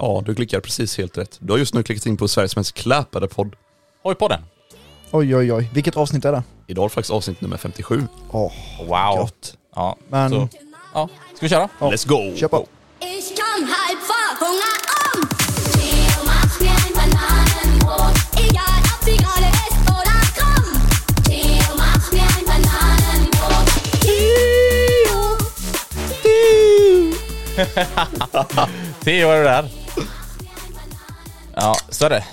Ja, du klickar precis helt rätt. Du har just nu klickat in på Sveriges mest kläpade podd. Hojpodden. Oj oj oj, vilket avsnitt är det? Idag är det faktiskt avsnitt nummer 57. Åh, Wow. gott. Ja, Men- så, ja. Ska vi köra? Let's go! Kör på. Theo är det där. Ja, så är det.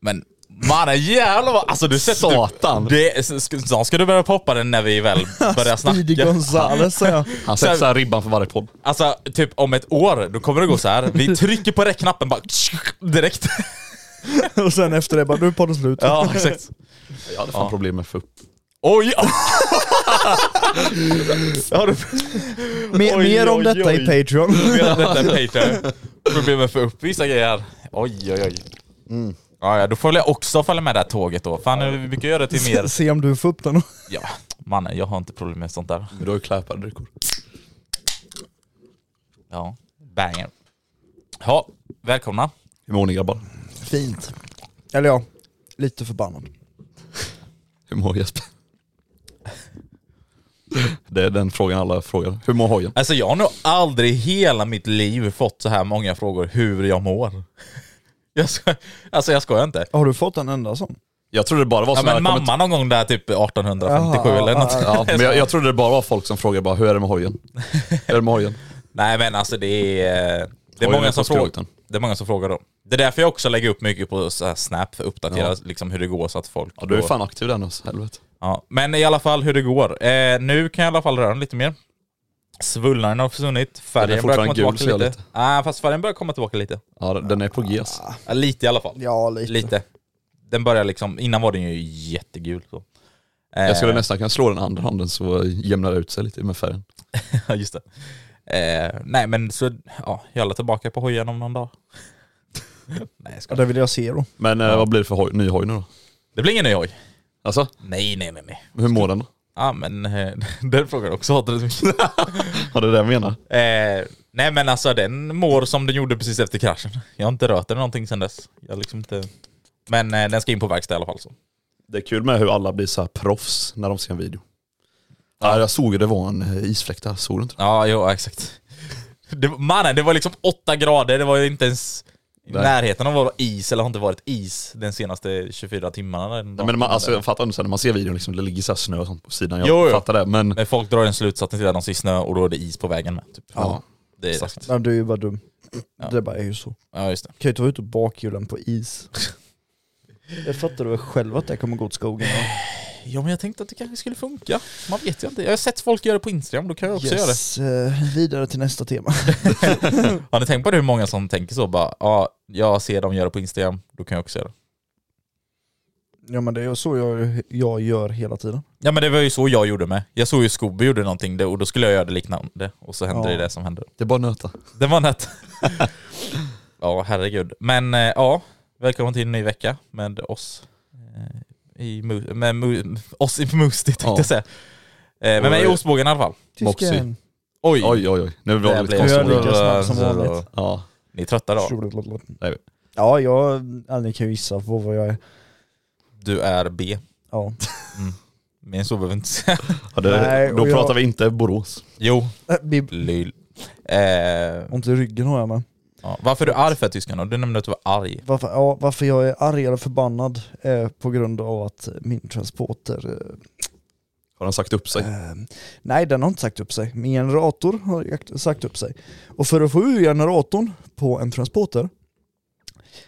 Men mannen jävlar vad, alltså du sätter... Satan. Det, ska, snart ska du börja poppa den när vi väl börjar Speedy snacka. Gonzales säger jag. Han sätter så här ribban för varje podd. Alltså typ om ett år, då kommer det gå så här. vi trycker på rätt knappen bara direkt. Och sen efter det bara, nu är podden slut. Ja, exakt. Jag hade fan problem med upp. Oj! Har du Mer, Oj, mer om oj, detta oj. i Patreon. Medan detta är Patreon. Problem med att få upp vissa grejer. Oj, oj, oj. Ja, ja, då får jag också följa med det här tåget då. Fan, vi brukar göra det till mer... Se om du får upp den. Ja, mannen, jag har inte problem med sånt där. Men du har ju kläpade drickor. Ja, banger. Ja, välkomna. Hur mår ni grabbar? Fint. Eller ja, lite förbannad. Hur mår Jesper? Det är den frågan alla frågar. Hur mår hojen? Alltså jag har nog aldrig i hela mitt liv fått så här många frågor hur jag mår. Jag ska, alltså jag skojar inte. Har du fått en enda sån? Jag trodde det bara var Ja, men mamma någon gång där typ 1857 Jaha, eller något. ja, men jag, jag trodde det bara var folk som frågade bara, hur är det med hojen? Hur är det med hojen? Nej men alltså det är... Det är, Hojen många som frågar, skroten. det är många som frågar då. Det är därför jag också lägger upp mycket på så här Snap för att uppdatera Ja. liksom hur det går så att folk... Ja, du är då- fan aktiv där nu, så helvete. Ja, men i alla fall hur det går. Eh, nu kan jag i alla fall röra den lite mer. Svullnaden har försvunnit, Den är färgen börjar komma fortfarande tillbaka gul, ser lite. jag Nej, fast färgen börjar komma tillbaka lite. Ja, den är på G alltså. Ja, lite i alla fall. Ja, lite. Lite. Den börjar liksom, innan var den ju jättegul. Så. Eh, Jag skulle nästan kunna slå den andra handen så jämnar det ut sig lite med färgen. Ja, just det. Eh, nej men så, ja, jag är tillbaka på hojen om någon dag. nej jag Ja, det vill jag se då. Men eh, vad blir det för hoj, ny hoj nu då? Det blir ingen ny hoj. Alltså, Nej, nej, nej, nej. hur mår den då? Ja men, eh, den frågan också hatar det så mycket. Ja, det är det jag menar. Eh, nej men alltså den mår som den gjorde precis efter kraschen. Jag har inte rört den någonting sedan dess. Jag har liksom inte... Men eh, den ska in på verkstad i alla fall. Så. Det är kul med hur alla blir så här proffs när de ser en video. Ja, jag såg ju det var en eh, isfläkt där, såg du inte? Ja, jo exakt. Det, mannen, det var liksom åtta grader, det var ju inte ens i Nej. närheten av att vara is, eller har inte varit is den senaste 24 timmarna. Nej, men man, alltså, jag fattar inte, när man ser videon liksom, det ligger så här snö och sånt på sidan, jag Jo, fattar det men... Men folk drar en slutsats till att de ser snö och då är det is på vägen med. Typ. Ja, det är exakt. Men du är ju bara dum. Ja. Det bara är ju så. Ja, just det. Kan ju inte vara ute och bakhjulen på is. Det fattar du väl själv att det kommer gå åt skogen? Ja, men jag tänkte att det kanske skulle funka. Man vet ju inte. Jag har sett folk göra det på Instagram, då kan jag också göra det. Yes, eh, vidare till nästa tema. Har ni tänkt på det hur många som tänker så bara, ja, jag ser dem göra på Instagram, då kan jag också göra det. Ja men det är så jag, jag gör hela tiden. Ja men det var ju så jag gjorde med. Jag såg ju Scooby gjorde någonting det- och då skulle jag göra det liknande. Och så hände Ja. det det som hände. Det är bara att nöta. Det var nät. ja herregud. Men eh, ja, välkommen till en ny vecka med oss. I, med mu- oss i Musti tänkte Ja. jag säga. Eh, med mig i Ostbågen i alla fall. Tysken. Oj! Oj oj oj, nu var det lite blir- Jag konstigt. Ja. Ni är trötta då? Ja, jag, ja, ni kan ju gissa på vad jag är. Du är B. Ja. Men så behöver vi inte säga. Ja, det, Nej, då och jag- pratar vi inte Borås. Jo, Äh, Bib. lyll. Eh, Ont i ryggen har jag med. Ja. Varför är du arg för tyskan då? Du nämnde att du var arg. Varför, ja, varför jag är arg eller förbannad är på grund av att min transporter eh, Har han sagt upp sig? Eh, nej, den har inte sagt upp sig. Min generator har sagt upp sig. Och för att få ur generatorn på en transporter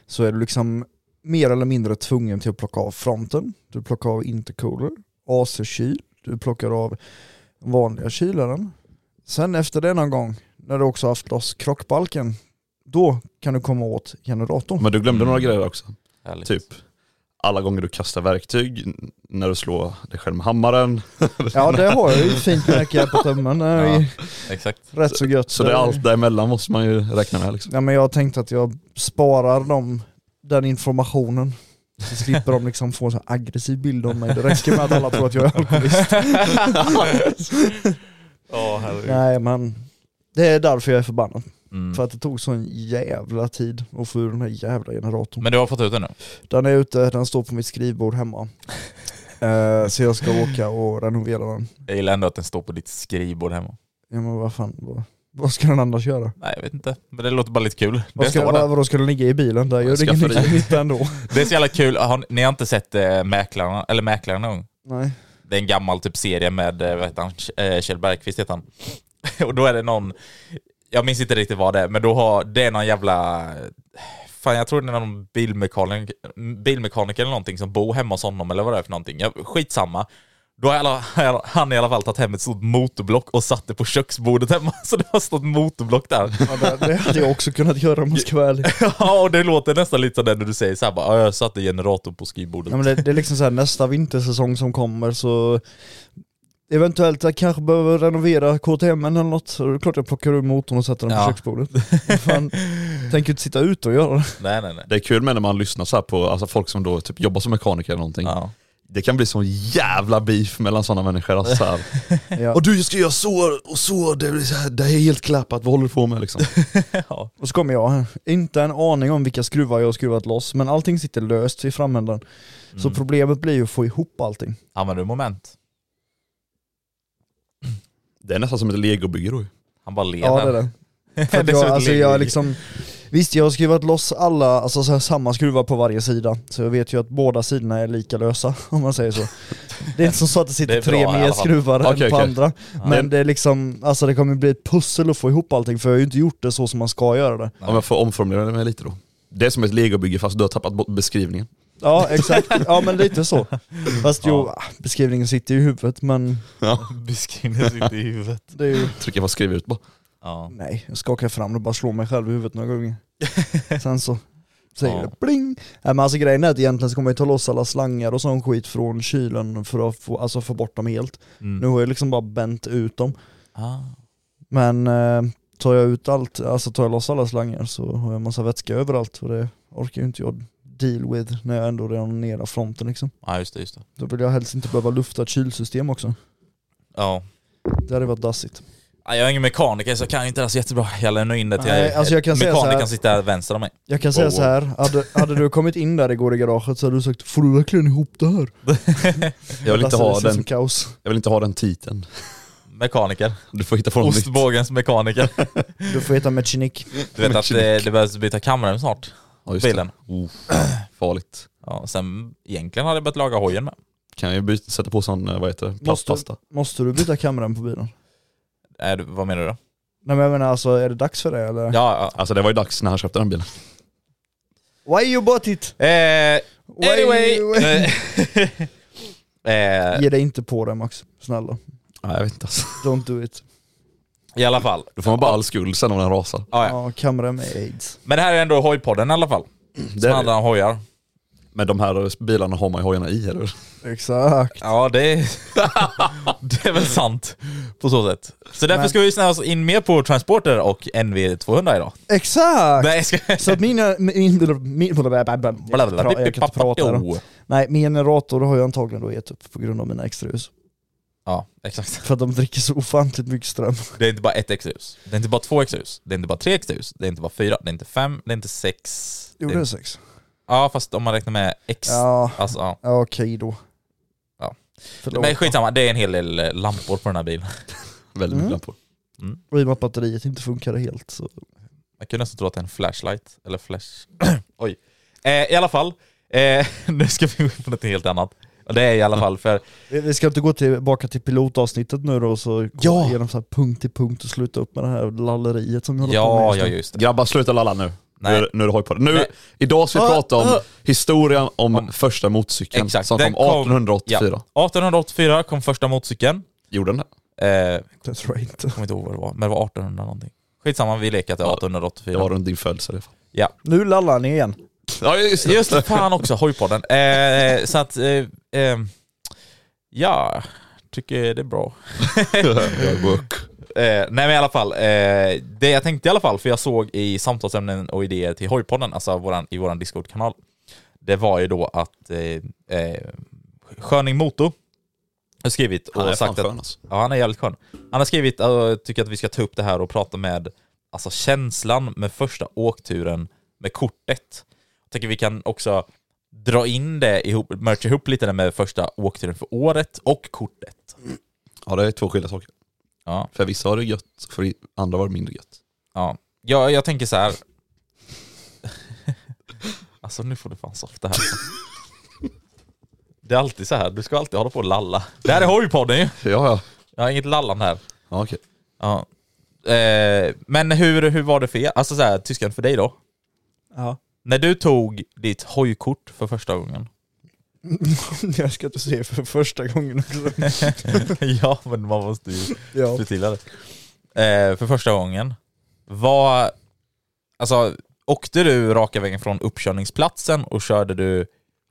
så är du liksom mer eller mindre tvungen till att plocka av fronten, du plockar av intercooler, AC-kyl, du plockar av vanliga kylaren. Sen efter det någon gång, när du också haft loss krockbalken, då kan du komma åt generatorn. Men du glömde Mm. några grejer också. Härligt. Typ alla gånger du kastar verktyg, när du slår dig själv med hammaren. Ja det har jag ju fint märke på tummen, det är ju Exakt. rätt så gött. Så det är allt däremellan måste man ju räkna med liksom. Ja men jag tänkte att jag sparar dem, den informationen. Så slipper de liksom få en så aggressiv bild av mig. Det räcker med att alla tror att jag är alkoholist. Ja, herregud. Nej men det är därför jag är förbannad. Mm. För att det tog sån jävla tid att få ur den här jävla generatorn. Men du har fått ut den nu? Den är ute, den står på mitt skrivbord hemma. Eh, så jag ska åka och renovera den. Jag gillar ändå att den står på ditt skrivbord hemma. Ja men vad fan, vad, vad ska den annars göra? Nej jag vet inte, men det låter bara lite kul. Vad ska, vad, vadå ska den ligga i bilen? Där gör det ingen nytta- ändå. Det är så jävla kul, har, ni har inte sett eh, Mäklarna, eller Mäklarna någon gång? Nej. Det är en gammal typ serie med, eh, vad heter han, Kjell Bergqvist heter han. och då är det någon, jag minns inte riktigt vad det är, men då har, det är någon jävla, fan jag tror det är någon bilmekaniker, bilmekaniker eller någonting som bor hemma hos honom eller vad det är för någonting. Ja, skitsamma. Då har alla, han i alla fall tagit hem ett stort motorblock och satt det på köksbordet hemma, så det har stått motorblock där. Ja, det, det hade jag också kunnat göra om jag ska vara ärlig. ja, och det låter nästan lite sådär när du säger såhär bara, "Ja, jag satte generatorn på skrivbordet. Ja, men det, det är liksom så här, nästa vintersäsong som kommer så Eventuellt jag kanske behöver renovera KTM eller något, så det är klart jag plockar ur motorn och sätter den Ja. på köksbordet. Fan, tänker inte sitta ute och göra det. Nej, nej, nej. Det är kul med när man lyssnar så här på alltså folk som då typ jobbar som mekaniker eller någonting. Ja. Det kan bli sån jävla beef mellan sådana människor. Alltså så här. Ja. Och du jag ska göra så och så, det, blir så här, det är helt klappat, vad håller du på med liksom? Och så kommer jag inte en aning om vilka skruvar jag har skruvat loss, men allting sitter löst i framändan. Så Mm. problemet blir ju att få ihop allting. Använder du moment? Det är nästan som ett legobygge då. Han bara ler Ja det är det. För att Det jag, så alltså jag liksom, visst jag har skruvat loss alla, alltså så här, samma skruvar på varje sida, så jag vet ju att båda sidorna är lika lösa om man säger så. Det är inte som så att det Det sitter är bra tre mer skruvar Okej, än på okej. andra. Men det är liksom, alltså det kommer bli ett pussel att få ihop allting för jag har ju inte gjort det så som man ska göra det. Om jag får omformulera det med lite då. Det är som ett legobygge fast du har tappat bort beskrivningen. Ja exakt, ja men lite så. Fast jo, beskrivningen sitter ju i huvudet men Beskrivningen sitter i huvudet. det är ju, Trycker på skriv ut bara. Ja. nej jag skakar fram det och bara slår mig själv i huvudet några gånger. Sen så säger Ja. det pling. Nej, men alltså grejen är att egentligen så kommer jag ta loss alla slangar och sån skit från kylen för att få, alltså få bort dem helt. Mm. Nu har jag liksom bara bänt ut dem. Ah. Men eh, tar jag ut allt, alltså tar jag loss alla slangar så har jag massa vätska överallt och det orkar ju inte jag deal with när jag ändå redan har nere fronten liksom. Ja just det, just det. Då vill jag helst inte behöva lufta ett kylsystem också. Ja. Det hade varit dassigt. Ja, Jag är ingen mekaniker så jag kan inte det så jättebra. Jag lämnar in det till Nej, alltså jag kan säga så här- Mekanikern sitter vänster om mig. Jag kan säga Wow, så här. Hade, hade du kommit in där igår i garaget så hade du sagt Får du verkligen ihop det här? Jag vill, inte det ha ser ut som den, kaos. jag vill inte ha den titeln. Mekaniker. Du får hitta på något nytt. Ostbågens mekaniker. Du får heta Mechinik. Du vet att det, det behövs byta kamera snart. Ja, just det. Bilen. Oh, farligt. Ja, sen egentligen hade jag börjat laga hojen med. Kan jag byta, sätta på sån, eh, vad heter det, Måste, plastpasta? måste du byta kameran på bilen? Är du, vad menar du då? Nej men jag menar alltså, är det dags för det eller? Ja, ja. Alltså det var ju dags när han köpte den bilen. Why you bought it? Eh, anyway. eh, Ge dig inte på det Max, snälla. Nej jag vet inte alltså. Don't do it. I alla fall. Då får man bara all skuld sen om den rasar. Ja, ja. Ja, kamera med aids. Men det här är ändå hojpodden i alla fall. Som Det är handlar om hojar. Men de här bilarna har man ju hojarna i eller? Exakt. Ja det är, det är väl sant på så sätt. Så därför Men- ska vi snöa oss in mer på Transporter och NV200 idag. Exakt! Nej, jag ska... Så att mina... Min, min, jag kan inte prata då. Nej, min generator har jag antagligen då gett upp på grund av mina extraljus. Ja, exakt. För att de dricker så ofantligt mycket ström. Det är inte bara ett extrahus. Det är inte bara två extrahus. Det är inte bara tre extrahus. Det är inte bara fyra. Det är inte fem. Det är inte sex. Jo det det är... sex. Ja, fast om man räknar med X. Ja, Alltså, ja. ja okej då. Ja. Förlåt. Men skitsamma, det är en hel del eh, lampor på den här bilen. Väldigt mycket Mm. lampor. Och i och med att batteriet inte funkade helt så... Man kunde nästan tro att det är en flashlight, eller flash... Oj. Eh, I alla fall, eh, nu ska vi gå in på något helt annat. Det är i alla fall för... Vi ska inte gå tillbaka till pilotavsnittet nu då och så gå Ja. igenom så här punkt till punkt och sluta upp med det här lalleriet som vi håller på Ja, med ja just nu. just det. Grabbar sluta lalla nu. Nej. Nu, är- nu är det hoj på det. Nu, Nej. idag ska vi Ah, prata om ah. historien om, Om- första motorcykeln Exakt, som den kom kom- 1884. Ja. 1884 kom första motorcykeln. Gjorde den det? Eh, Det tror jag inte. jag kommer inte ihåg vad det var, men det var 1800 någonting. Skitsamma, vi leker att det är Ja, 1884. Det var runt din födelse i alla fall. Ja. Nu lallar ni igen. Ja just det. Just fan också, hojpodden. Eh, så att, eh, eh, ja, tycker det är bra. Eh, nej men i alla fall, eh, det jag tänkte i alla fall, för jag såg i samtalsämnen och idéer till Hojpodden, alltså våran, i våran Discord-kanal, det var ju då att eh, eh, Sköning Moto har skrivit och Han är fan sagt att... skön alltså. Ja, han är jävligt skön. Han har skrivit och tycker att vi ska ta upp det här och prata med alltså känslan med första åkturen med kortet. Jag tycker vi kan också dra in det ihop, mercha ihop lite det med första åkturen för året och kortet. Ja det är två skilda saker. Ja, För vissa har det gött, för andra var det mindre gött. ja. Jag, jag tänker så här. alltså nu får du fan softa här. Det är alltid så här. du ska alltid hålla på och lalla. Det här är hojpodden ju. Ja ja. Jag har inget lallande här. ja okej. Ja. Eh, men hur, hur var det för er? Alltså så här, tyskan för dig då? Ja. När du tog ditt hojkort för första gången. jag ska inte se för första gången också. ja, men man måste ju Ja. förtydliga det. Eh, för första gången. Vad... Alltså, åkte du raka vägen från uppkörningsplatsen och körde du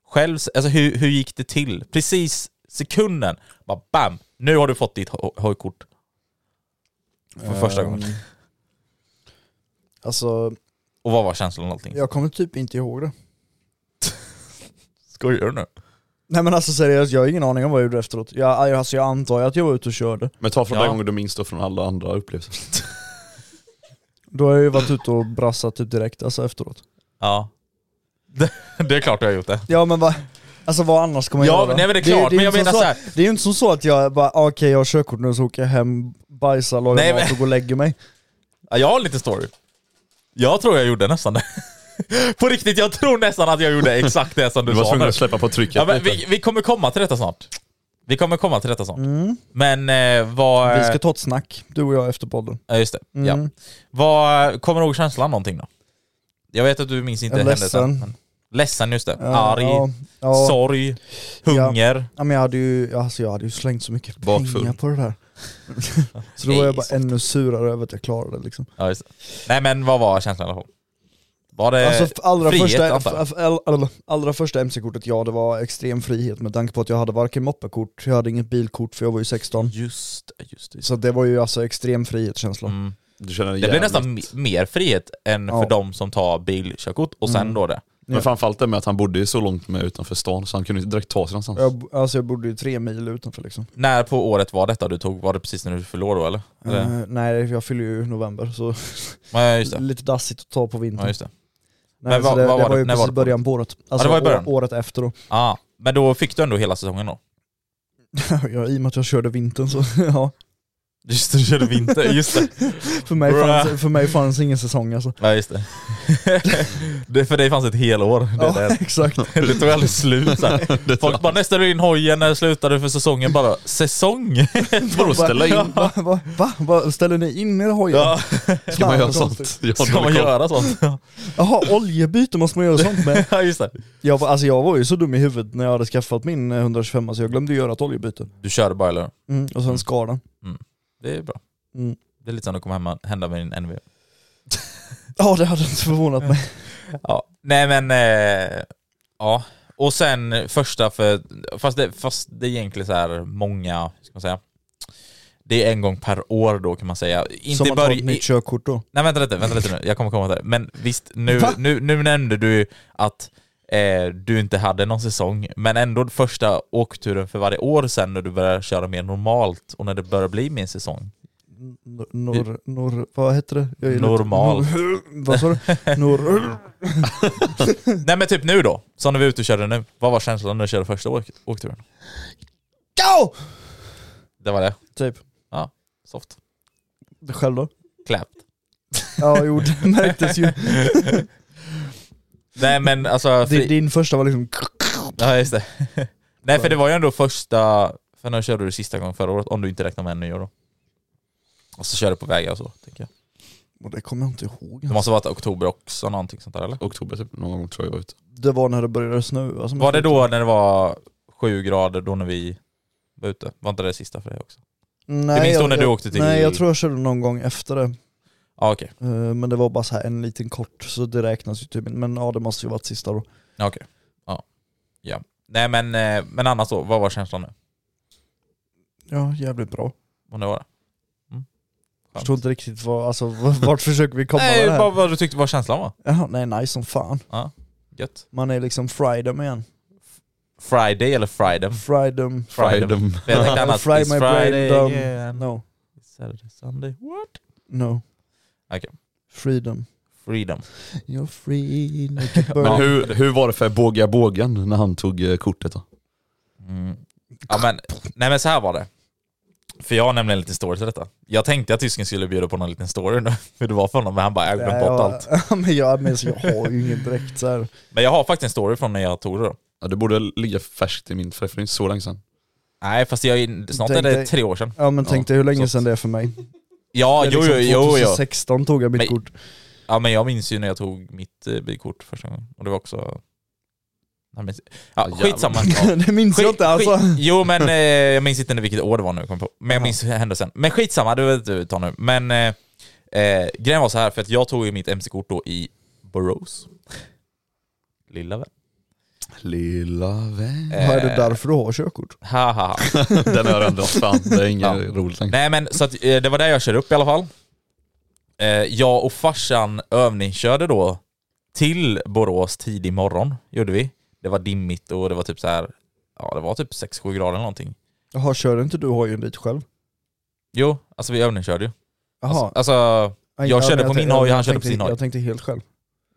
själv? Alltså hur, hur gick det till? Precis sekunden, bara bam! Nu har du fått ditt ho- hojkort. För första gången. Ehm, Alltså, Och vad var känslan och allting? jag kommer typ inte ihåg det. Skojar du nu? Nej men alltså seriöst, jag har ingen aning om vad jag gjorde efteråt. Jag, alltså, jag antar ju att jag var ute och körde. Men ta från Ja. den gången du minns då från alla andra upplevelser. Då har jag ju varit ute och brassat typ direkt alltså efteråt. Ja. Det, det är klart du har gjort det. Ja men vad, alltså vad annars ska man Ja, göra? men nej, men det är klart, ju men jag inte menar så här- Det är ju inte som så att jag bara, ah, okej jag har körkort nu så åker jag hem, bajsar, lagar Nej, mat men- och går och lägger mig. Ja, jag har en liten story. Jag tror jag gjorde nästan det. På riktigt, jag tror nästan att jag gjorde exakt det som du, Du var sa tvungen nu. att släppa på trycket Ja, men vi, vi kommer komma till detta snart. Vi kommer komma till detta snart. Mm. Men eh, vad... Vi ska ta ett snack, du och jag efter podden. Ja, just det. Ja. Mm. Vad, kommer du ihåg känslan någonting då? Jag vet att du minns inte Jag är händelsen. Men... Ledsen, just det. Ja, Arg, ja, ja. sorg, hunger. Ja men jag hade ju, alltså jag hade ju slängt så mycket Bakfull. pengar på det där. så då var jag bara ännu surare över att jag klarade det liksom. Ja, just det. Nej men vad var känslan i alla fall? Var det Alltså allra frihet, första, allra första MC-kortet, ja det var extrem frihet med tanke på att jag hade varken moppekort, jag hade inget bilkort för jag var ju 16. Just det, just det. Så det var ju alltså extrem frihetskänsla. Mm. Det blir nästan me- mer frihet än Ja. för de som tar bilkörkort och sen Mm. då det. Men framförallt det med att han bodde ju så långt med utanför stan så han kunde inte direkt ta sig någonstans. Jag, alltså jag bodde ju tre mil utanför liksom. När på året var detta du tog? Var det precis när du förlorade då eller? eller? Eh, nej jag fyller ju i november så Ja just det. lite dassigt att ta på vintern. Ja, just det. Nej, Men vad- det, vad det var var det- ju var precis på? början på året. Alltså det var i början. året efter då. Ah, men då fick du ändå hela säsongen då? ja, I och med att jag körde vintern så ja. Just det, du körde vinter, just det. För mig, fanns, för mig fanns ingen säsong alltså. Ja just det. det för dig fanns ett helår. Det, Ja, där. exakt. det tog aldrig slut. Så här. Folk bara, när ställer du in hojen? När slutar du för säsongen? Bara, säsong? Vadå ställa in? Va? Va? Va? Va? Ställer ni in era hojar? ja, Ska man göra sånt? ska man göra sånt? Jaha, oljebyte måste man göra sånt med. ja just det. Jag, var- alltså jag var ju så dum i huvudet när jag hade skaffat min eh, 125 så jag glömde göra ett oljebyte. Du körde bara eller? Mm, och sen skar den. Det är bra. Mm. Det är lite som det kommer hända med din NV. Ja det hade inte förvånat mig. Ja. Nej men, eh, ja. och sen första för, fast det, fast det är egentligen så här många, ska man säga, det är en gång per år då kan man säga. Inte Som man tar ett nytt körkort då. Nej vänta lite, vänta lite nu, jag kommer komma till det. Men visst, nu, Va? nu, nu nämnde du att du inte hade någon säsong, men ändå första åkturen för varje år sen när du börjar köra mer normalt och när det börjar bli mer säsong. Nor, nor, vad heter det? Normal. Nor, vad sa du? Nor, Nej men typ nu då, som när vi är ute och körde nu. Vad var känslan när du körde första åk åkturen? Go! Det var det. Typ. Soft. Själv då? Clapped. Ja, jo det märktes ju. Nej men alltså... Din, Fri... din första var liksom... Ja just det. Nej för det var ju ändå första... För när körde du sista gången förra året? Om du inte räknar med nyår då. Och så körde du på vägar och så, tänker jag. Och det kommer jag inte ihåg. Det måste ha varit oktober också, någonting sånt där eller? Oktober typ, någon gång tror jag var ute. Det var när det började snöa. som Var det då när det var sju grader då när vi var ute? Var inte det sista för dig också? Nej, minns då jag- när du åkte till- Nej jag tror jag körde någon gång efter det. Ja okej. Eh, Men det var bara så här en liten kort, så det räknas ju typ. Men ja det måste ju varit sista då. Ja, Okej. Ja. ja. Nej men, eh, men annars då, vad var känslan nu? Ja, jävligt bra. Vad nu var det? Mm. Jag förstår inte riktigt vad, alltså, vart försöker vi komma Nej, med det här? vad, vad du tyckte var känslan var? Jaha, nej nice som fan. Gött. Man är liksom freedom igen. Friday eller Friday? My brain Friday down. again. No, It's Saturday, Sunday. What? no. Okej. Freedom. Freedom. You're free. Men hur, hur var det för Båga Bågen när han tog eh, kortet då? Mm. Ja men, nej men så här var det. För jag har nämligen en liten story till detta. Jag tänkte att tysken skulle bjuda på någon liten story nu, hur det var för honom, men han bara, jag har glömt bort allt. Ja, men jag, men jag har ju ingen direkt så här. Men jag har faktiskt en story från när jag tog det då. Ja, det borde ligga färskt i min, för det är inte så länge sedan. Nej fast jag, är- snart är Tänk det dig- tre år sedan. Ja men tänk Ja, dig hur länge sedan det är för mig. Ja, jo, liksom jo, jo. 2016 tog jag mitt Men- kort. Ja men jag minns ju när jag tog mitt eh, bilkort första gången. Och det var också... Jag minns... Ja, Ja, skitsamma. jävlar. det minns jag Skit- inte alltså. skit- Jo men eh, jag minns inte vilket år det var nu, kom jag på. men jag minns händelsen. Men skitsamma, det vet du ta nu. Men eh, eh, grejen var så här för att jag tog ju mitt MC-kort då i Borås. Lilla vän. Lilla vän. Eh, Vad är det därför du har körkort? Ha, ha, ha. Den har jag dragit fram, det är inget Ja. roligt längre. Nej men så att, eh, det var där jag körde upp i alla fall. Eh, jag och farsan övningskörde då till Borås tidig morgon, gjorde vi. Det var dimmigt och det var typ så här. ja det var typ 6-7 grader eller någonting. Jaha, kör inte du hojen dit själv? Jo, alltså vi övningskörde ju. Jaha. Alltså, alltså jag ja, körde men på min hoj och han jag körde på sin hoj. Jag tänkte helt själv.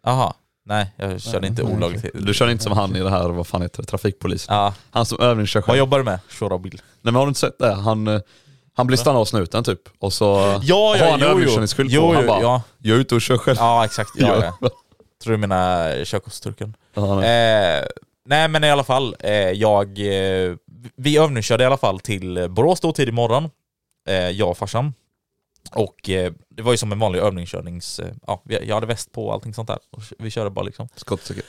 aha. Nej, jag körde Nej, inte nej, olagligt. Du kör inte som han i det här, vad fan heter det, trafikpolisen. Ja, Han som övningskör vad själv. jobbar du med? Köra bil? Nej men har du inte sett det? Han, eh, han blir stannad av snuten typ, och så Ja, har han övningskörningsskylt på. Jo, han jo, bara, ja. jag är ute och kör själv. ja exakt. Ja, Ja. ja. Tror du menar körkortsturken? Ja, nej. Eh, nej men i alla fall, eh, jag, eh, vi övningskörde i alla fall till Borås då tidig morgon, eh, jag och farsan. Och eh, det var ju som en vanlig övningskörnings... Eh, ja, jag hade väst på och allting sånt där. Och vi körde bara liksom. Skottsäker.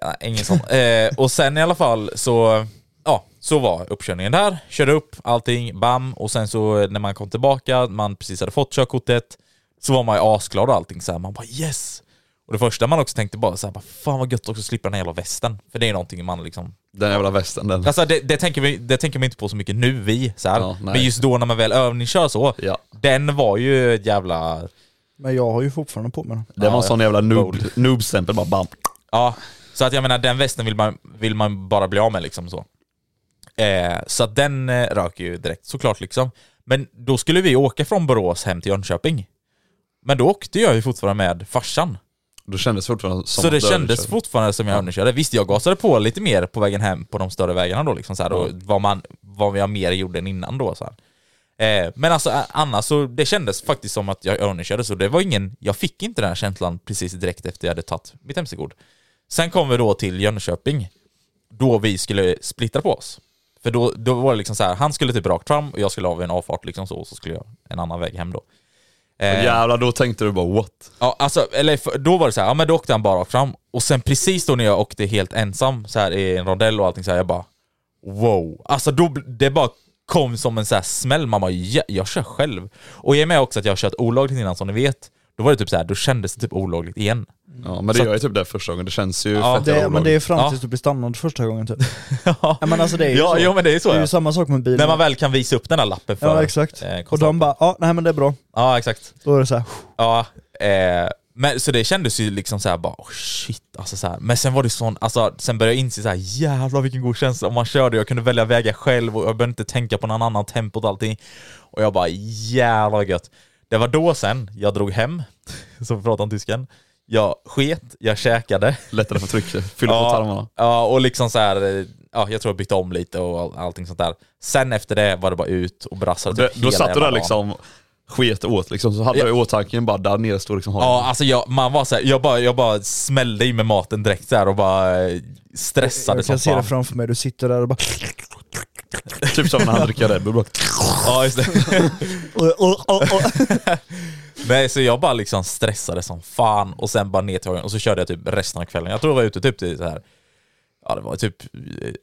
Ja, ingen sån. Eh, och sen i alla fall så, ja, så var uppkörningen där. Körde upp allting, bam. Och sen så när man kom tillbaka, man precis hade fått körkortet, så var man ju asglad och allting så här. Man bara yes! Och det första man också tänkte bara så här, bara, fan vad gött också att slippa den här jävla västen. För det är någonting man liksom... Den jävla västen den. Alltså det, det, tänker vi, det tänker man inte på så mycket nu vi, så här. Ja. Men just då när man väl övningskör så, Ja. den var ju ett jävla... Men jag har ju fortfarande på mig den. Det var Ja, en sån jävla noob, noob-stämpel bara bam. Ja, så att jag menar den västen vill man, vill man bara bli av med liksom så. Eh, så att den eh, rök ju direkt såklart liksom. Men då skulle vi åka från Borås hem till Jönköping. Men då åkte jag ju fortfarande med farsan. Då kändes det fortfarande som så det kändes fortfarande som jag övningskörde. Visst, jag gasade på lite mer på vägen hem på de större vägarna då liksom så här, och vad, man, vad jag mer gjorde än innan då så. Eh, men alltså annars så, det kändes faktiskt som att jag övningskörde så det var ingen, jag fick inte den här känslan precis direkt efter jag hade tagit mitt MC-kort. Sen kom vi då till Jönköping, då vi skulle splittra på oss. För då, då var det liksom så här, han skulle typ rakt fram och jag skulle av en avfart liksom så, och så skulle jag en annan väg hem då. Eh, Jävlar, då tänkte du bara what? Ja, alltså, eller då var det så här, ja men då åkte han bara rakt fram, och sen precis då när jag åkte helt ensam så här i en rondell och allting så här, jag bara wow. Alltså då, det bara kom som en så här smäll, man bara ja, jag kör själv. Och i och med också att jag har kört olagligt innan som ni vet, då var det typ så här, då kändes det typ olagligt igen. Ja, men det Så gör ju typ det första gången, det känns ju Ja, fett Det, jävla men det är fram Ja. tills du blir stannad första gången typ. ja, Ja, men alltså det är ju ja, så. jo, men det är så det är ja. ju samma sak med bilen. När man väl kan visa upp den här lappen för Ja exakt. eh, och de bara, ja nej men det är bra. Ja exakt. Då är det så här. Ja, eh, men så det kändes ju liksom så här bara oh, shit alltså så här. Men sen var det sån, alltså sen började jag inse så här jävlar vilken god känsla om man körde, jag kunde välja vägar själv och jag behövde inte tänka på någon annan tempo och allting. Och jag bara jävlar gött. Det var då sen jag drog hem, som vi pratade om tysken. Jag sket, jag käkade. Lättare för tryck, fylla på tarmarna. Ja, och liksom så här, ja, jag tror jag bytte om lite och all, allting sånt där. Sen efter det var det bara ut och brassa Och det, typ då satt du där liksom, sket åt liksom, så hade Ja. jag i åtanke bara där nere står liksom Ja, alltså jag, man var så här, jag, bara, jag bara smällde i med maten direkt så här och bara eh, stressade Jag som kan se det fan. framför mig, du sitter där och bara... Typ som när han dricker Red Bull. Ja, just det. Nej, så jag bara liksom stressade som fan och sen bara ner till och så körde jag typ resten av kvällen. Jag tror jag var ute typ till så här. Ja det var typ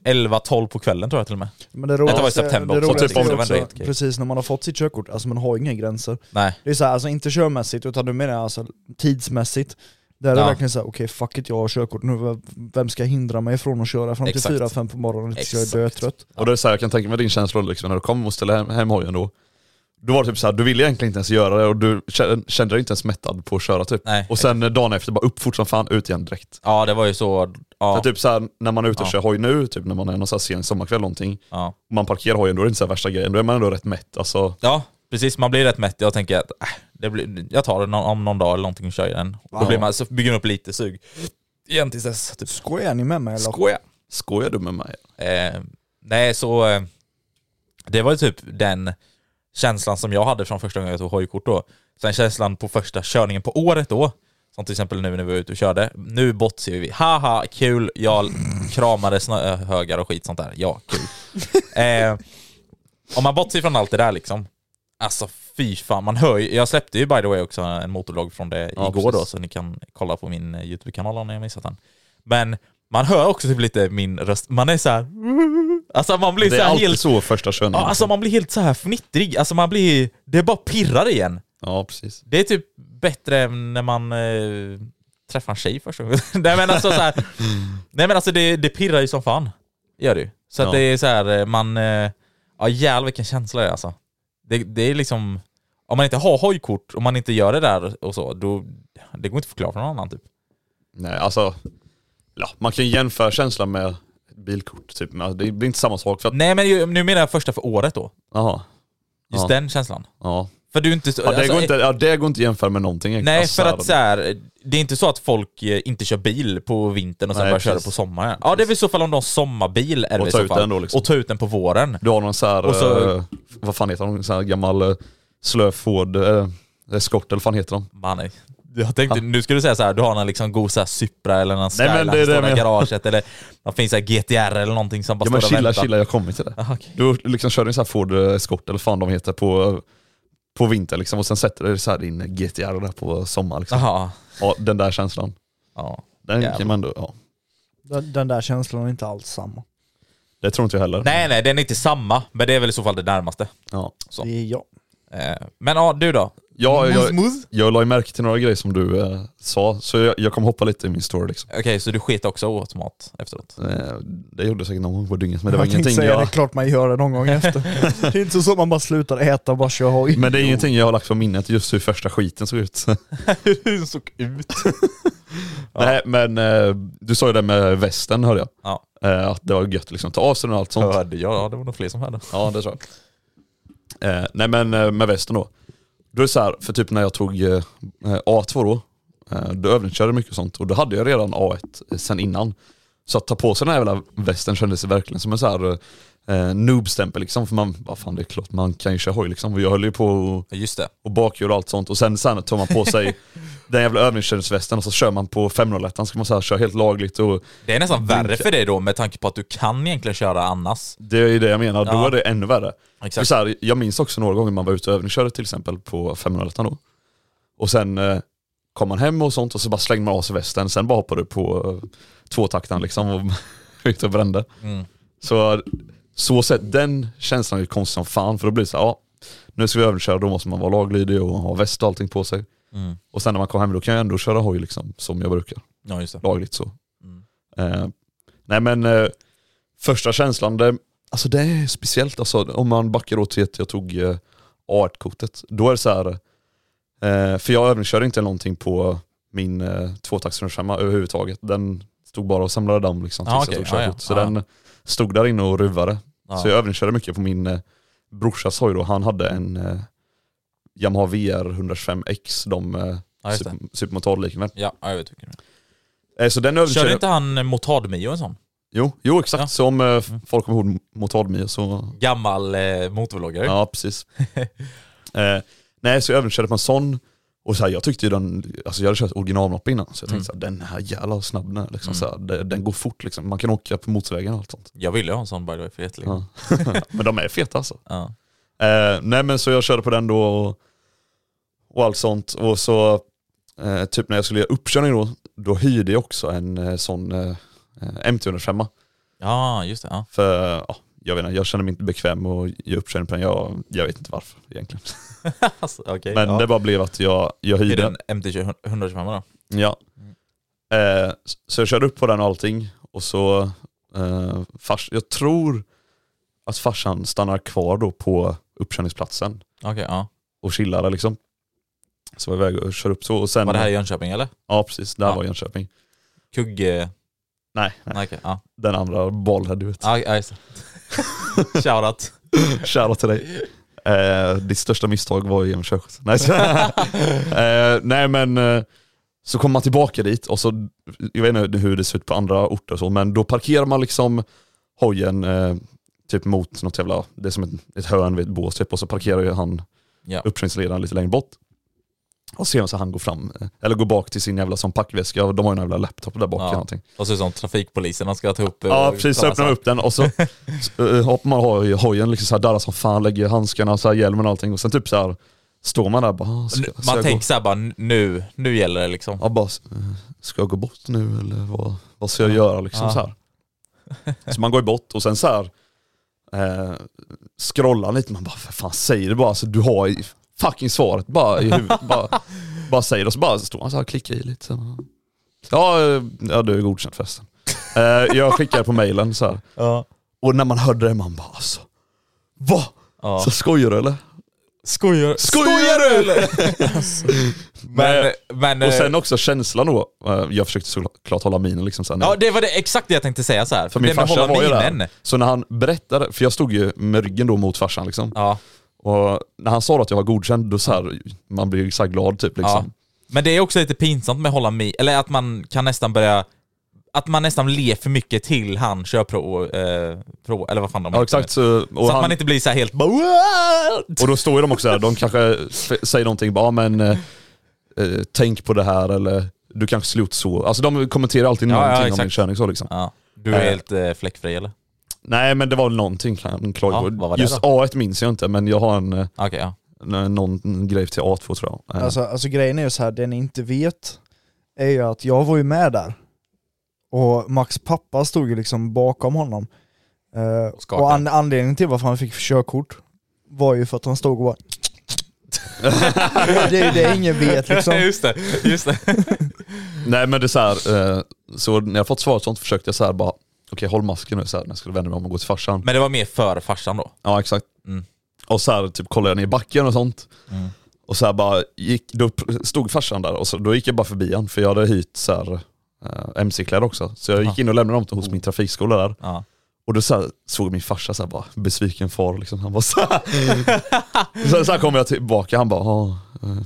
11-12 på kvällen tror jag till och med. Men det Detta var i roligaste, september det också, roligaste typ, om det var också, precis när man har fått sitt körkort, alltså man har inga gränser. Nej. Det är så här, alltså inte körmässigt utan du menar alltså tidsmässigt. Där är det Ja. verkligen såhär, okej fuck it, jag har körkort nu, vem ska hindra mig från att köra fram till Exakt. 4-5 på morgonen tills jag är Exakt. dötrött? Och det är så här, jag kan tänka mig din känsla liksom, när du kom och ställde hem, hem hojen då. Då var det typ så här, du ville egentligen inte ens göra det och du kände kände dig inte ens mättad på att köra typ. Nej. Och sen eh, dagen efter bara upp fort som fan, ut igen direkt. Ja det var ju så, ja. För typ så här, när man är ute och Ja. kör hoj nu, typ när man är någon så här sen sommarkväll eller någonting, ja. och man parkerar hojen, då är det inte så här värsta grejen, då är man ändå rätt mätt. Alltså, ja, precis man blir rätt mätt. Jag tänker att äh, det blir, jag tar det någon, om någon dag eller någonting och kör i den. Då Ja. blir man, så bygger man upp lite sug. Igen tills dess. Typ. Skojar ni med mig eller? Skoja. skojar du med mig? Eh, nej, så eh, det var ju typ den känslan som jag hade från första gången jag tog hojkort då. Sen känslan på första körningen på året då, som till exempel nu när vi var ute och körde. Nu bortser vi. Haha, kul, jag kramade snöhögar och skit sånt där. Ja, kul. eh, om man bortser från allt det där liksom. Alltså fy fan, man hör ju, jag släppte ju by the way också en motorlogg från det Ja, igår då, precis. så ni kan kolla på min eh, YouTube-kanal om ni har missat den. Men man hör också typ lite min röst, man är så här. Alltså man blir Det så är här helt, så första ja, alltså man blir helt så här fnittrig, alltså man blir, det bara pirrar igen. ja precis. Det är typ bättre än när man eh, träffar en tjej första gången. nej men alltså så här, nej men alltså det, det pirrar ju som fan. Gör det ju. Så att Ja. det är så här, eh, man, eh, ja jävlar vilken känsla det är alltså. Det, det är liksom, om man inte har hojkort, om man inte gör det där och så, då, det går inte att förklara för någon annan typ. Nej alltså, ja, man kan ju jämföra känslan med bilkort typ, men det blir inte samma sak för att, Nej men nu menar jag första för året då. jaha, Just Ja. den känslan. ja. För du är inte så, Ja, det, alltså, går inte, ja, det går inte att jämföra med någonting egentligen. Nej, Alltså, för att så här, det är inte så att folk eh, inte kör bil på vintern och sen Nej, börjar köra precis. på sommaren. Ja, det är väl i så fall om de har sommarbil, är det Och väl i ta så ut fall. den då, liksom. Och ta ut den på våren. Du har någon så här, Och så- eh, vad fan heter de, så här gammal eh, slö Ford eh, Escort eller vad fan heter de? Man, jag tänkte, nu ska du säga så här, du har någon liksom god så här Supra eller någon men Skyline som står i garaget eller det finns så här GTR eller någonting som bara Ja men står och chilla väntar. chilla, jag kommer till det. Aha, okej. Du liksom kör en sån här Ford eh, Escort eller vad fan de heter på, på vinter liksom och sen sätter du så här din GTR där på sommar liksom. Ja, den där känslan. Ja. Den Jävlar. kan man ändå, ja. Den, den där känslan är inte alls samma. Det tror inte jag heller. Nej nej, den är inte samma, men det är väl i så fall det närmaste. Ja. Så. Det är jag. Eh, Men ja, du då? Ja, jag, Mus-mus? jag la ju märke till några grejer som du eh, sa, så jag, jag kommer hoppa lite i min story liksom. Okej, så du sket också åt mat efteråt? Eh, det gjorde jag säkert någon gång på dygnet, men det var jag ingenting säga, det är jag... klart man gör det någon gång efter. det är inte så att man bara slutar äta och bara kör hoj. Men det är ingenting jag har lagt på minnet, just hur första skiten såg ut. Hur den såg ut? Nej men eh, du sa ju det med västen hörde jag. Ja. Eh, att det var gött liksom, ta av sig den och allt sånt. Hörde jag? Ja, det var nog fler som hörde. Ja det tror jag. Eh, nej men eh, med västen då. Då är det så här, för typ när jag tog eh, eh A2 då, eh, då övningskörde jag mycket och sånt och då hade jag redan A1 eh, sen innan. Så att ta på sig den här jävla västen kändes verkligen som en så här eh, eh, noob-stämpel liksom. För man, vad fan det är klart man kan ju köra hoj liksom. Och jag höll ju på och, Just det. och bakhjul och allt sånt. Och sen, sen tar man på sig den jävla övningskörningsvästen och så kör man på 501 så ska man så här köra helt lagligt och Det är nästan värre för dig då med tanke på att du kan egentligen köra annars. det är ju det jag menar, då Ja. är det ännu värre. Exakt. så här, jag minns också några gånger man var ute och övningskörde till exempel på 501 då. Och sen eh, kom man hem och sånt och så bara slängde man av sig västen, sen bara hoppade du på eh, tvåtaktaren liksom och ut och brände. Mm. Så så sett, den känslan är konstig som fan för då blir det så här, ja, nu ska vi övningsköra, då måste man vara laglydig och ha väst och allting på sig. Mm. Och sen när man kommer hem då kan jag ändå köra hoj liksom, som jag brukar. Ja just det. Lagligt så. Mm. Eh, nej men eh, första känslan, det, alltså det är speciellt alltså, om man backar då till att jag tog eh, A1-kortet. Då är det så här, eh, för jag övningskörde inte någonting på min eh, tvåtaktsrumsfemma överhuvudtaget. Den stod bara och samlade damm liksom tills Ah, jag okej. tog ja. körkort. Så Ja, ja. den stod där inne och ruvade. Ja. Så jag övningskörde mycket på min eh, brorsas hoj då. Han hade en eh, Yamaha VR 125X, de eh, Ja, super, supermotardliknande. Ja, jag vet vilken. Eh, så den övningskörde Körde inte han Motard-Mio en sån? Jo, jo exakt. Ja. Så om eh, folk kommer ihåg Motardmio så... Gammal eh, motorvloggare. Ja, precis. eh, nej, så jag övningskörde på en sån. Och så här, jag tyckte ju den, alltså jag hade kört originalmopp innan, så jag tänkte Mm. så här, den här jävla snabb den liksom, Mm. så här, den, den går fort liksom. Man kan åka på motorvägen och allt sånt. Jag ville ha en sån by the way för jättelänge. Ja. men de är feta alltså. Ja. Eh, nej men så jag körde på den då och, och allt sånt. Och så eh, typ när jag skulle göra uppkörning då, då hyrde jag också en eh, sån eh, MT-105. ja, just det. Ja. För ja, jag vet inte, jag känner mig inte bekväm att göra uppkörning på den. Jag, jag vet inte varför egentligen. alltså, okej, Men ja. det bara blev att jag, jag Är hyrde det den. en MT 125 då? Ja. Eh, så jag körde upp på den och allting. Och så, eh, fars, jag tror att farsan stannar kvar då på uppkörningsplatsen Okej, ja. och chillade liksom. Så var jag iväg och körde upp så. Och sen, Var det här i Jönköping eller? Ja precis, där Ja. var Jönköping. Kugge... Nej, nej. Okej, ja. den andra Bollhead du vet. Ja, ja, just det. Shoutout. Shoutout till dig. Eh, ditt största misstag var genom körkort. Nej, eh, nej men eh, så kommer man tillbaka dit och så, jag vet inte hur det ser ut på andra orter och så, men då parkerar man liksom hojen eh, typ mot något jävla, det är som ett, ett hörn vid ett bås typ, och så parkerar ju han Ja. uppkörningsledaren lite längre bort. Och ser man så han går fram, eh, eller går bak till sin jävla som packväska, de har ju en jävla laptop där bak Ja. eller någonting. Och så som trafikpoliserna ska ta upp... eh, Ja precis, så öppnar man upp den och så uh, hoppar man hoj- hojen liksom så här darrar som fan, lägger handskarna, så här, hjälmen och allting och sen typ så här står man där bara, ah, ska, ska Man tänker gå? såhär bara, nu, nu gäller det liksom. Ja, bara, eh, ska jag gå bort nu eller vad, vad ska jag göra liksom Ja. så här. Så man går bort och sen så här eh, scrollar lite, man bara för fan säg det bara, alltså, du har fucking svaret bara i huvudet, bara, bara säg det och så bara står man så här och klickar i lite. Så. Ja, ja du är godkänd förresten. Eh, jag skickar på mailen så här. Ja. Och när man hörde det man bara alltså, va? Ja. Så skojar du eller? Skojar, Skojar du eller? Men, men, och sen eh, också känslan då, eh, jag försökte såklart hålla minen liksom så här, Ja det var det, exakt det jag tänkte säga så här. För min det farsa var ju där. Så när han berättade, för jag stod ju med ryggen då mot farsan liksom. Ja. Och när han sa att jag var godkänd, då så här, man blir så glad typ ja. liksom. Men det är också lite pinsamt med hålla min, eller att man kan nästan börja att man nästan ler för mycket till han körprov, eh, prov, eller vad fan de Ja, exakt. Så, Så att han, man inte blir så här helt bara "What?" och då står ju de också där, de kanske säger någonting, bara "Ja, men eh, eh, tänk på det här eller du kanske gjort så. Alltså de kommenterar alltid Ja, ja, någonting om exakt. min körning så liksom. Ja. Du är Eh. helt eh, fläckfri eller? Nej men det var någonting klagade Ja, Just då? A1 minns jag inte men jag har en, eh, Okej, ja. någon grej till A2 tror jag. Eh, Alltså, alltså grejen är ju så här, det ni inte vet är ju att jag var ju med där. Och Max pappa stod ju liksom bakom honom. Eh, skakade. och an anledningen till varför han fick körkort var ju för att han stod och bara det är det ingen vet liksom. just det, just det. Nej men det är så här, eh, så när jag fått svaret sånt försökte jag så här bara, okej håll masken nu så här, när jag skulle vända mig om och gå till farsan. Men det var mer för farsan då? Ja exakt. Mm. Och så här, typ kollade jag ner i backen och sånt. Mm. Och så här bara gick, då stod farsan där och så, då gick jag bara förbi han för jag hade hyrt så här, eh, MC-kläder också. Så jag gick in och lämnade dem hos min trafikskola där. Ja. Och då så här, såg min farsa så här, bara besviken far liksom. Han var så här. så, så här kom jag tillbaka, han bara, "Ja, eh,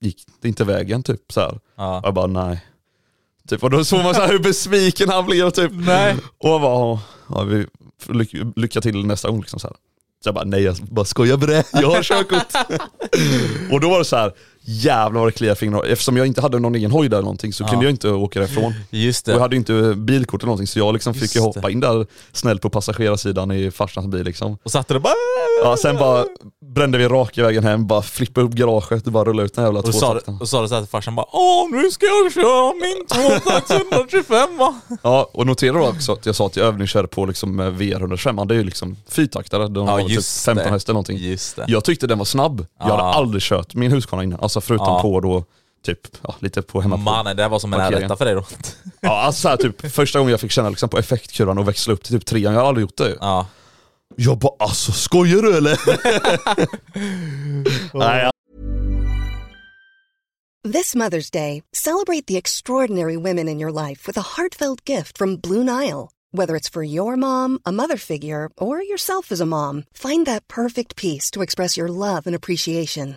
gick det inte vägen typ så här. Ja. Jag bara nej. Typ, och då såg man så här hur besviken han blev typ. Nej. Och jag bara, "Ja, ja, vi, lyck, lycka till nästa gång liksom så här. Så jag bara, nej jag bara skojar med det, jag har körkort. och då var det så här, jävlar vad det kliade i fingrarna. Eftersom jag inte hade någon egen hoj där eller någonting så Ja. kunde jag inte åka därifrån. Just Och jag det. hade inte bilkort eller någonting så jag liksom fick ju hoppa det. in där snällt på passagerarsidan i farsans bil liksom. Och satte det bara... Ja, sen bara brände vi raka vägen hem, bara flippade upp garaget och bara rullade ut den jävla tvåtakten. och sa det så här till farsan bara Åh nu ska jag köra min tvåtakts 125 va? Ja, och notera då också att jag sa att jag övningskörde på liksom eh, VR125, det är ju liksom fyrtaktare, den Ja har typ just 15 det. hästar eller någonting. Just det. Jag tyckte den var snabb. Jag hade Ja. aldrig kört min Husqvarna innan, alltså förutom Ja. på då typ ja, lite på hemmaplan. Mannen, det var som en rätta för dig då. Ja, alltså så här, typ första gången jag fick känna liksom, på effektkurvan och växla upp till typ trean, jag har aldrig gjort det. Ja. Jag bara alltså skojar du eller? Nej, This Mother's Day, celebrate the extraordinary women in your life with a heartfelt gift from Blue Nile. Whether it's for your mom, a mother figure, or yourself as a mom, find that perfect piece to express your love and appreciation.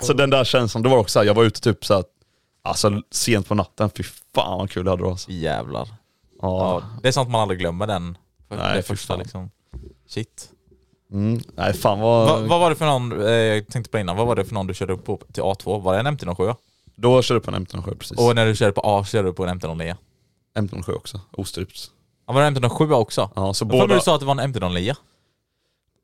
Så den där känslan, det var också så här, jag var ute typ så här, alltså sent på natten, fy fan vad kul jag hade då alltså. Jävlar. Ja. Ja, det är sånt man aldrig glömmer den. Nej, det fy första fan. liksom. Shit. Mm, nej fan vad... Va, vad var det för någon, eh, jag tänkte på innan, vad var det för någon du körde upp på till A2? Var det en MT-07? Då körde jag på en M107 precis. Och när du körde på A körde du på en MT-09? M107 också, ostrypt. Ja, var det en MT-07 också? Ja, så båda... du sa att det var en MT-09?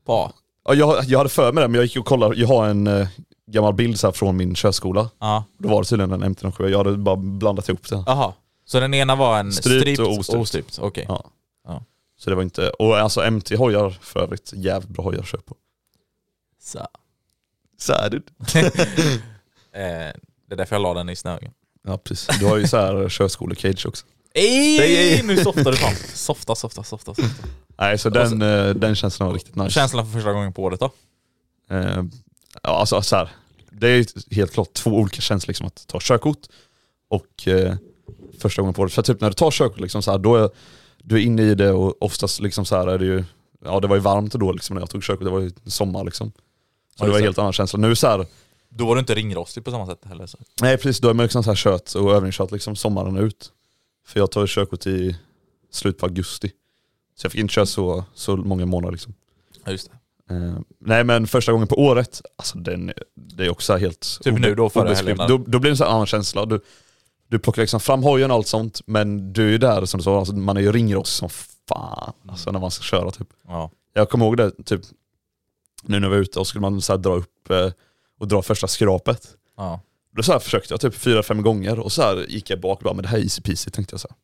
På A? Ja, jag, jag hade för mig det, men jag gick och kollade, jag har en eh, gammal bild så från min körskola. Ja. Då var det tydligen en M107, jag hade bara blandat ihop det. Jaha. Så den ena var en Strypt strypt och ostrypt. ostrypt? Okej. Ja. Ja. Så det var inte, och alltså MT-hojar för övrigt, jävligt bra hojar att köpa. Så. Så är det. Eh, det är därför jag la den i snögen. Ja precis, du har ju så här körskole-cage också. Ej, Ej. nu softar du fan. Softa, softa, softa, softa. Nej så den, eh, den känslan var riktigt nice. Känslan för första gången på året då? Eh, ja alltså så här, det är helt klart två olika känslor liksom att ta körkort och eh, första gången på året. För typ när du tar körkort liksom så här, då är du är inne i det och oftast liksom så här är det ju, ja det var ju varmt då liksom när jag tog körkort, det var ju sommar liksom. Så Ja, det var en helt annan känsla. Nu så här, Då var du inte ringrostig på samma sätt heller. Så. nej precis, då är man liksom så här kört och övningskört liksom sommaren ut. För jag tar körkort i slutet på augusti. Så jag fick inte köra så, så många månader liksom. Ja, just det. Eh, nej men första gången på året, alltså den, det är också helt Typ nu då, förra helgen då, då blir det en sån här annan känsla. Du, du plockar liksom fram hojen och allt sånt, men du är ju där som du sa, alltså, man är ju ringrostig som fan alltså, när man ska köra typ. Ja. Jag kommer ihåg det, typ nu när vi var ute och skulle man så dra upp eh, och dra första skrapet. Ja. Då så försökte jag typ fyra, fem gånger och så gick jag bak och bara, men det här är easy peasy tänkte jag så här.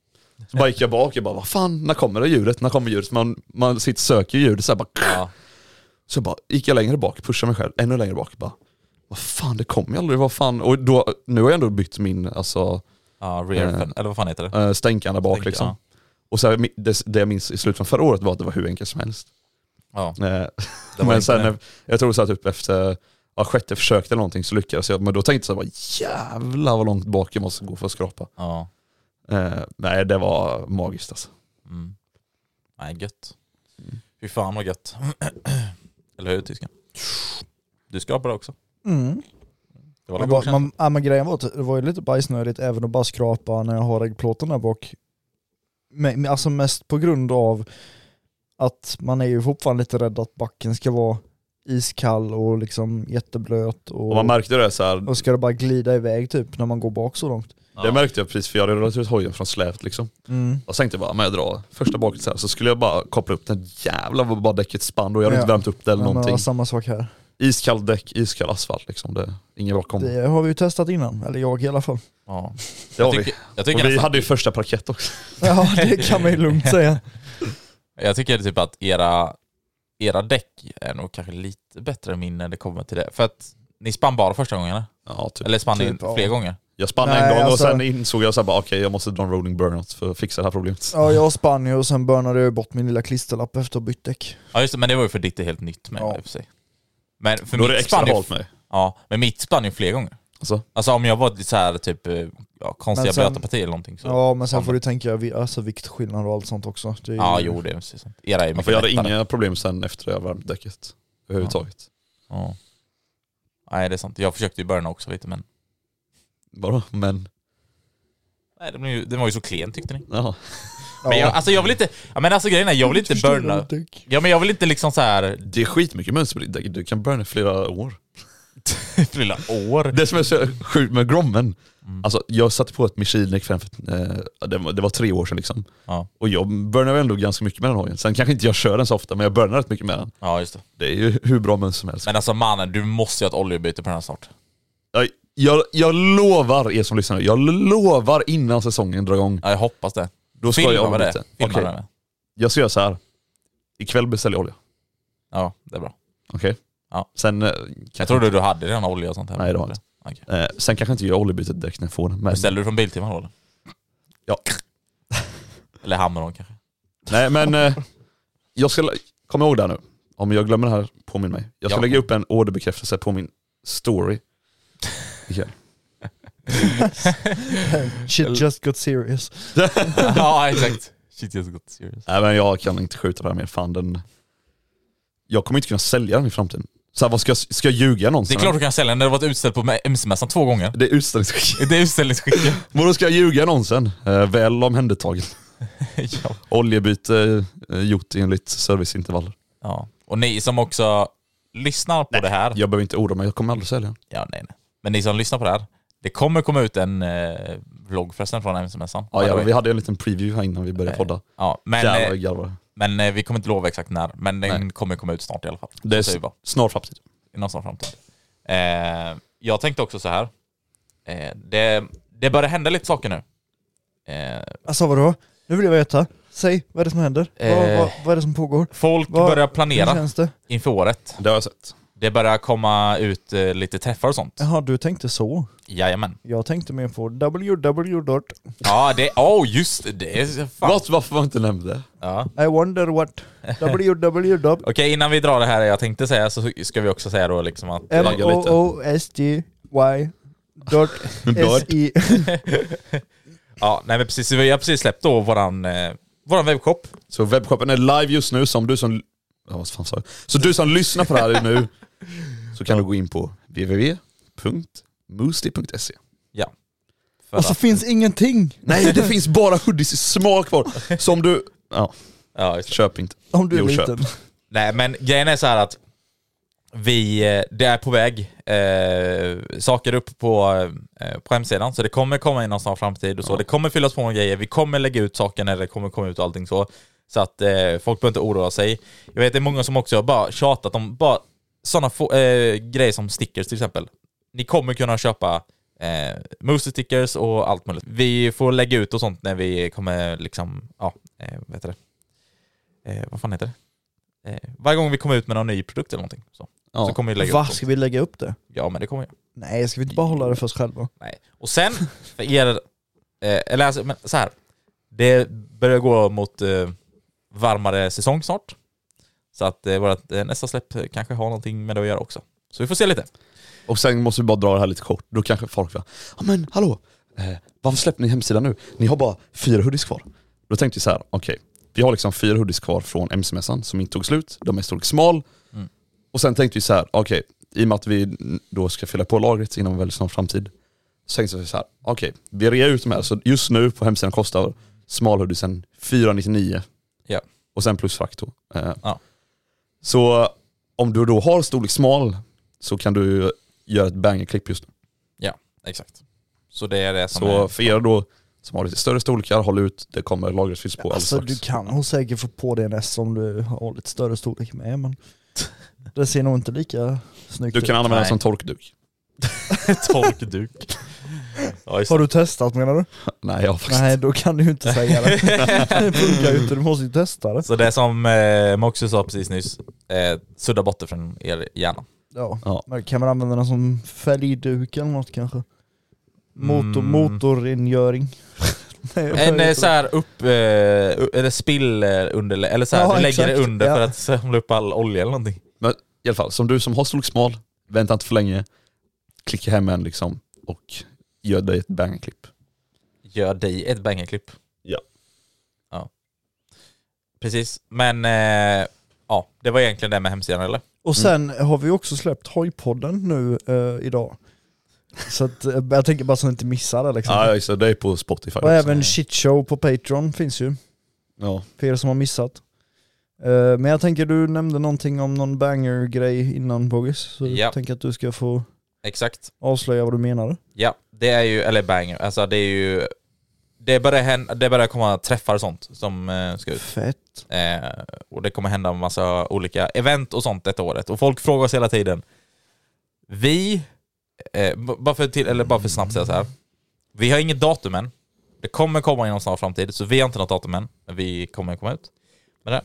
Så bara gick jag bak och bara, vad fan, när kommer det ljudet? När kommer ljudet? Man, man sitter söker ljudet så här bara Ja. Så bara gick jag längre bak, pushade mig själv ännu längre bak. Bara, vad fan det kommer ju aldrig, vad fan. Och då, nu har jag ändå bytt min alltså, Ja, rear Eh. eller vad fan heter det? stänkande bak Stänk, liksom. ja. Och så här, det, det jag minns i slutet från förra året var att det var hur enkelt som helst. Ja, Eh, men sen, när- jag tror så här, typ efter ja, sjätte försöket eller någonting så lyckades jag. Men då tänkte jag så här, jävlar vad långt bak jag måste gå för att skrapa. Ja. Eh, nej det var magiskt alltså. Mm. Nej, gött. Fy fan vad gött. eller hur tysken? Du skrapade också. Mm. Det var Man, bara, man, ja, men grejen var att det var ju lite bajsnödigt även att bara skrapa när jag har reggplåten där bak. Men alltså mest på grund av att man är ju fortfarande lite rädd att backen ska vara iskall och liksom jätteblöt och, Och man märkte det så här, och ska det bara glida iväg typ när man går bak så långt. Det märkte jag precis för jag hade rullat ut hojen från släpt liksom. Mm. Och så tänkte jag bara, men jag drar första baket så här, så skulle jag bara koppla upp den, jävlar vad bara däcket spann och jag hade Ja. inte värmt upp det eller Men det någonting. var samma sak här. Iskallt däck, iskall asfalt liksom, det, ingen bakom. Det, Det har vi ju testat innan, eller jag i alla fall. Ja. har Jag vi. tycker, jag, tycker Och vi nästan, hade ju första parkett också. Ja det kan man ju lugnt säga. jag tycker typ att era, era däck är nog kanske lite bättre än min när det kommer till det. För att ni spann bara första gången eller? Ja, typ. Eller spann ni Typ, ja. fler gånger? Jag spannade Nej, en gång alltså- och sen insåg jag så bara, okej jag måste dra en rolling burnout för att fixa det här problemet. Ja jag spann ju och sen burnade jag bort min lilla klisterlapp efter att ha bytt däck. Ja just det, men det var ju för ditt är helt nytt med Ja. i och för sig. Men för Då är det mitt extra spann ju, halt mig. Ja, men mitt spann ju fler gånger. Alltså, Alltså om jag var lite så här typ eh, ja, konstiga Men sen- blöta partier eller någonting så... Ja men sen spann får du tänka vi- alltså, viktskillnad och allt sånt också. Det är ju- Ja jo det är precis sant. Era är ja, för jag hade inga problem sen efter jag värmt däcket överhuvudtaget. Ja. Nej det är sant. Jag försökte i början också lite men Vadå? Men, Nej, det, blev ju, det var ju så klen tyckte ni. ja. Men jag, alltså jag vill inte, ja, men alltså grejen är, jag vill inte burna. Ja men jag vill inte liksom så här Det är skitmycket mönster på ditt däck, du kan burna flera år. flera år. Det som är så sjukt med Grommen, alltså jag satte på ett Michelin för, eh, det, var, det var tre år sedan liksom. Ja. Och jag burnar ändå ganska mycket med den hojen. Sen kanske inte jag kör den så ofta, men jag burnar rätt mycket med den. ja just det. Det är ju hur bra mönster som helst. Men alltså mannen, du måste ju ha ett oljebyte på den här snart. Jag, jag, lovar er som lyssnar jag lovar innan säsongen drar igång. Ja, jag hoppas det. Då ska Filma jag med det. Filma Okej, det jag ska göra så här. Ikväll beställer jag olja. Ja, det är bra. Okej? Ja. Sen, eh, Jag kanske trodde du hade redan olja och sånt här. Nej, det har jag inte. Okej. eh, sen kanske inte jag oljebytet direkt när jag får den. Men, Beställer du från Biltema då eller? Ja. Eller Hamron kanske? Nej men, eh, jag ska, kom ihåg det här nu. Om jag glömmer det här, påminn mig. Jag ska Ja. lägga upp en orderbekräftelse på min story. Ikväll. Shit just got serious. ja exakt. Shit just got serious. Nej men jag kan inte skjuta det här mer, fan den... Jag kommer inte kunna sälja den i framtiden. Så här, vad ska, jag, ska jag ljuga Det någonsin? är klart du kan sälja den, det har varit utställd på MC-mässan två gånger. Det är utställningsskick. Det är utställningsskick. Vadå ska jag ljuga någonsin? Eh, väl omhändertagen. ja. Oljebyte eh, gjort enligt serviceintervaller. ja. Och ni som också lyssnar på det här. Jag behöver inte oroa mig, jag kommer aldrig sälja den. Ja, nej, nej. Men ni som lyssnar på det här. Det kommer komma ut en eh, vlogg förresten från MC-mässan. Ja, ja, vi hade en liten preview här innan vi började podda. Ja, men, Jävlar eh, vad garvade. men eh, vi kommer inte lova exakt när. Men den Nej. kommer komma ut snart i alla fall. Det är bara. snar framtid. Inom snar framtid. Eh, jag tänkte också så här. Eh, det, det börjar hända lite saker nu. Eh, Alltså vadå? Nu vill jag veta. Säg, vad är det som händer? Eh. Vad, vad, vad är det som pågår? folk Vad- börjar Hur planera känns det? inför året. Det har jag sett. Det börjar komma ut eh, lite träffar och sånt. Jaha, du tänkte så. Jajamän. Jag tänkte mer på www. Ja, det... Åh, oh, just det. det. är fan. Vad, varför var jag inte nämnt det? Ja. I wonder what www. Okej, innan vi drar det här jag tänkte säga så ska vi också säga då liksom att... Lagga lite. M-O-O-S-G-Y dot S-I. Ja, nej men precis. Vi har precis släppt då våran, eh, våran webbshop. Så webbshoppen är live just nu, som du som... Ja, vad fan sa jag? Så du som lyssnar på det här nu, så kan du gå in på www.moosty.se Ja. För Och så att- finns ingenting Nej, det finns bara hoodies i smal kvar. Som du... Ja, Ja, köp inte. om du är Jo, köp. liten. Nej men grejen är så här att vi, eh, det är på väg eh, saker upp på, eh, på hemsidan, så det kommer komma inom snar framtid och så. Det kommer fyllas på med grejer, vi kommer lägga ut saker när det kommer komma ut och allting så. Så att eh, folk behöver inte oroa sig. Jag vet det är många som också har bara tjatat om bara sådana eh, grejer som stickers till exempel. Ni kommer kunna köpa eh, Moose stickers och allt möjligt. Vi får lägga ut och sånt när vi kommer liksom, ja, eh, vad heter det? Eh, vad fan heter det? Eh, varje gång vi kommer ut med någon ny produkt eller någonting. Så, Ja. så kommer vi lägga Va, upp ska sånt. vi lägga upp det? Ja men det kommer jag. Nej, ska vi inte bara hålla det för oss själva? Nej. Och sen, för er, eh, eller alltså, men så här. Det börjar gå mot eh, varmare säsong snart. Så att eh, vårt eh, nästa släpp kanske har någonting med det att göra också. Så vi får se lite. Och sen måste vi bara dra det här lite kort, då kanske folk va, ja men hallå, eh, varför släpper ni hemsidan nu? Ni har bara fyra hoodies kvar. Då tänkte vi så här, okej, vi har liksom fyra hoodies kvar från MC-mässan som inte tog slut, de är storlek smal. Mm. Och sen tänkte vi så här, okej, i och med att vi då ska fylla på lagret inom en väldigt snar framtid, så tänkte vi så här, okej, vi rear ut de här, så just nu på hemsidan kostar smalhoodiesen 499 Ja. och sen plus frakt då. Eh, Ja. Så om du då har storlek smal så kan du göra ett banger-klipp just nu. Ja, exakt. Så det är det som Så är... för er då som har lite större storlekar, håll ut, det kommer lagret fylls på Alltså alldeles du strax. kan nog säkert få på en S om du har lite större storlek med men det ser nog inte lika snyggt Du kan ut. använda den som torkduk. torkduk. Ja, Har det. du testat menar du? Nej, jag har faktiskt Nej då kan du ju inte säga det. det funkar ju inte, du måste ju testa det. Så det som eh, Moxie sa precis nyss, eh, sudda bort det från er hjärna. Ja. Ja. Men kan man använda den som fälgduk eller något kanske? Motor, Mm. motorrengöring. Nej, En heter så här upp, eh, eller spill eh, under, eller så här, Ja, lägger det exakt. under Ja. för att samla upp all olja eller någonting. Men i alla fall, som du som har storlek smal, vänta inte för länge, klicka hem en liksom och gör dig ett banger-klipp. Gör dig ett bangerklipp. Ja. Ja. Precis, men eh, ja, det var egentligen det med hemsidan eller? Och sen har vi också släppt Hojpodden nu eh, idag. Så att, eh, jag tänker bara så att ni inte missar det liksom. Ja, just det, det är på Spotify och också. även Shitshow på Patreon finns ju, Ja. för er som har missat. Eh, men jag tänker du nämnde någonting om någon banger-grej innan Boggis, så Ja. jag tänker att du ska få Exakt. avslöja vad du menade. Ja, det är ju, eller banger, alltså det är ju... Det börjar, hända, det börjar komma träffar och sånt som eh, ska ut. Fett. Eh, och det kommer hända en massa olika event och sånt detta året. Och folk frågar oss hela tiden. Vi, eh, bara, för till, eller bara för snabbt säga så här. Vi har inget datum än. Det kommer komma inom snar framtid, så vi har inte något datum än. Men vi kommer komma ut med det.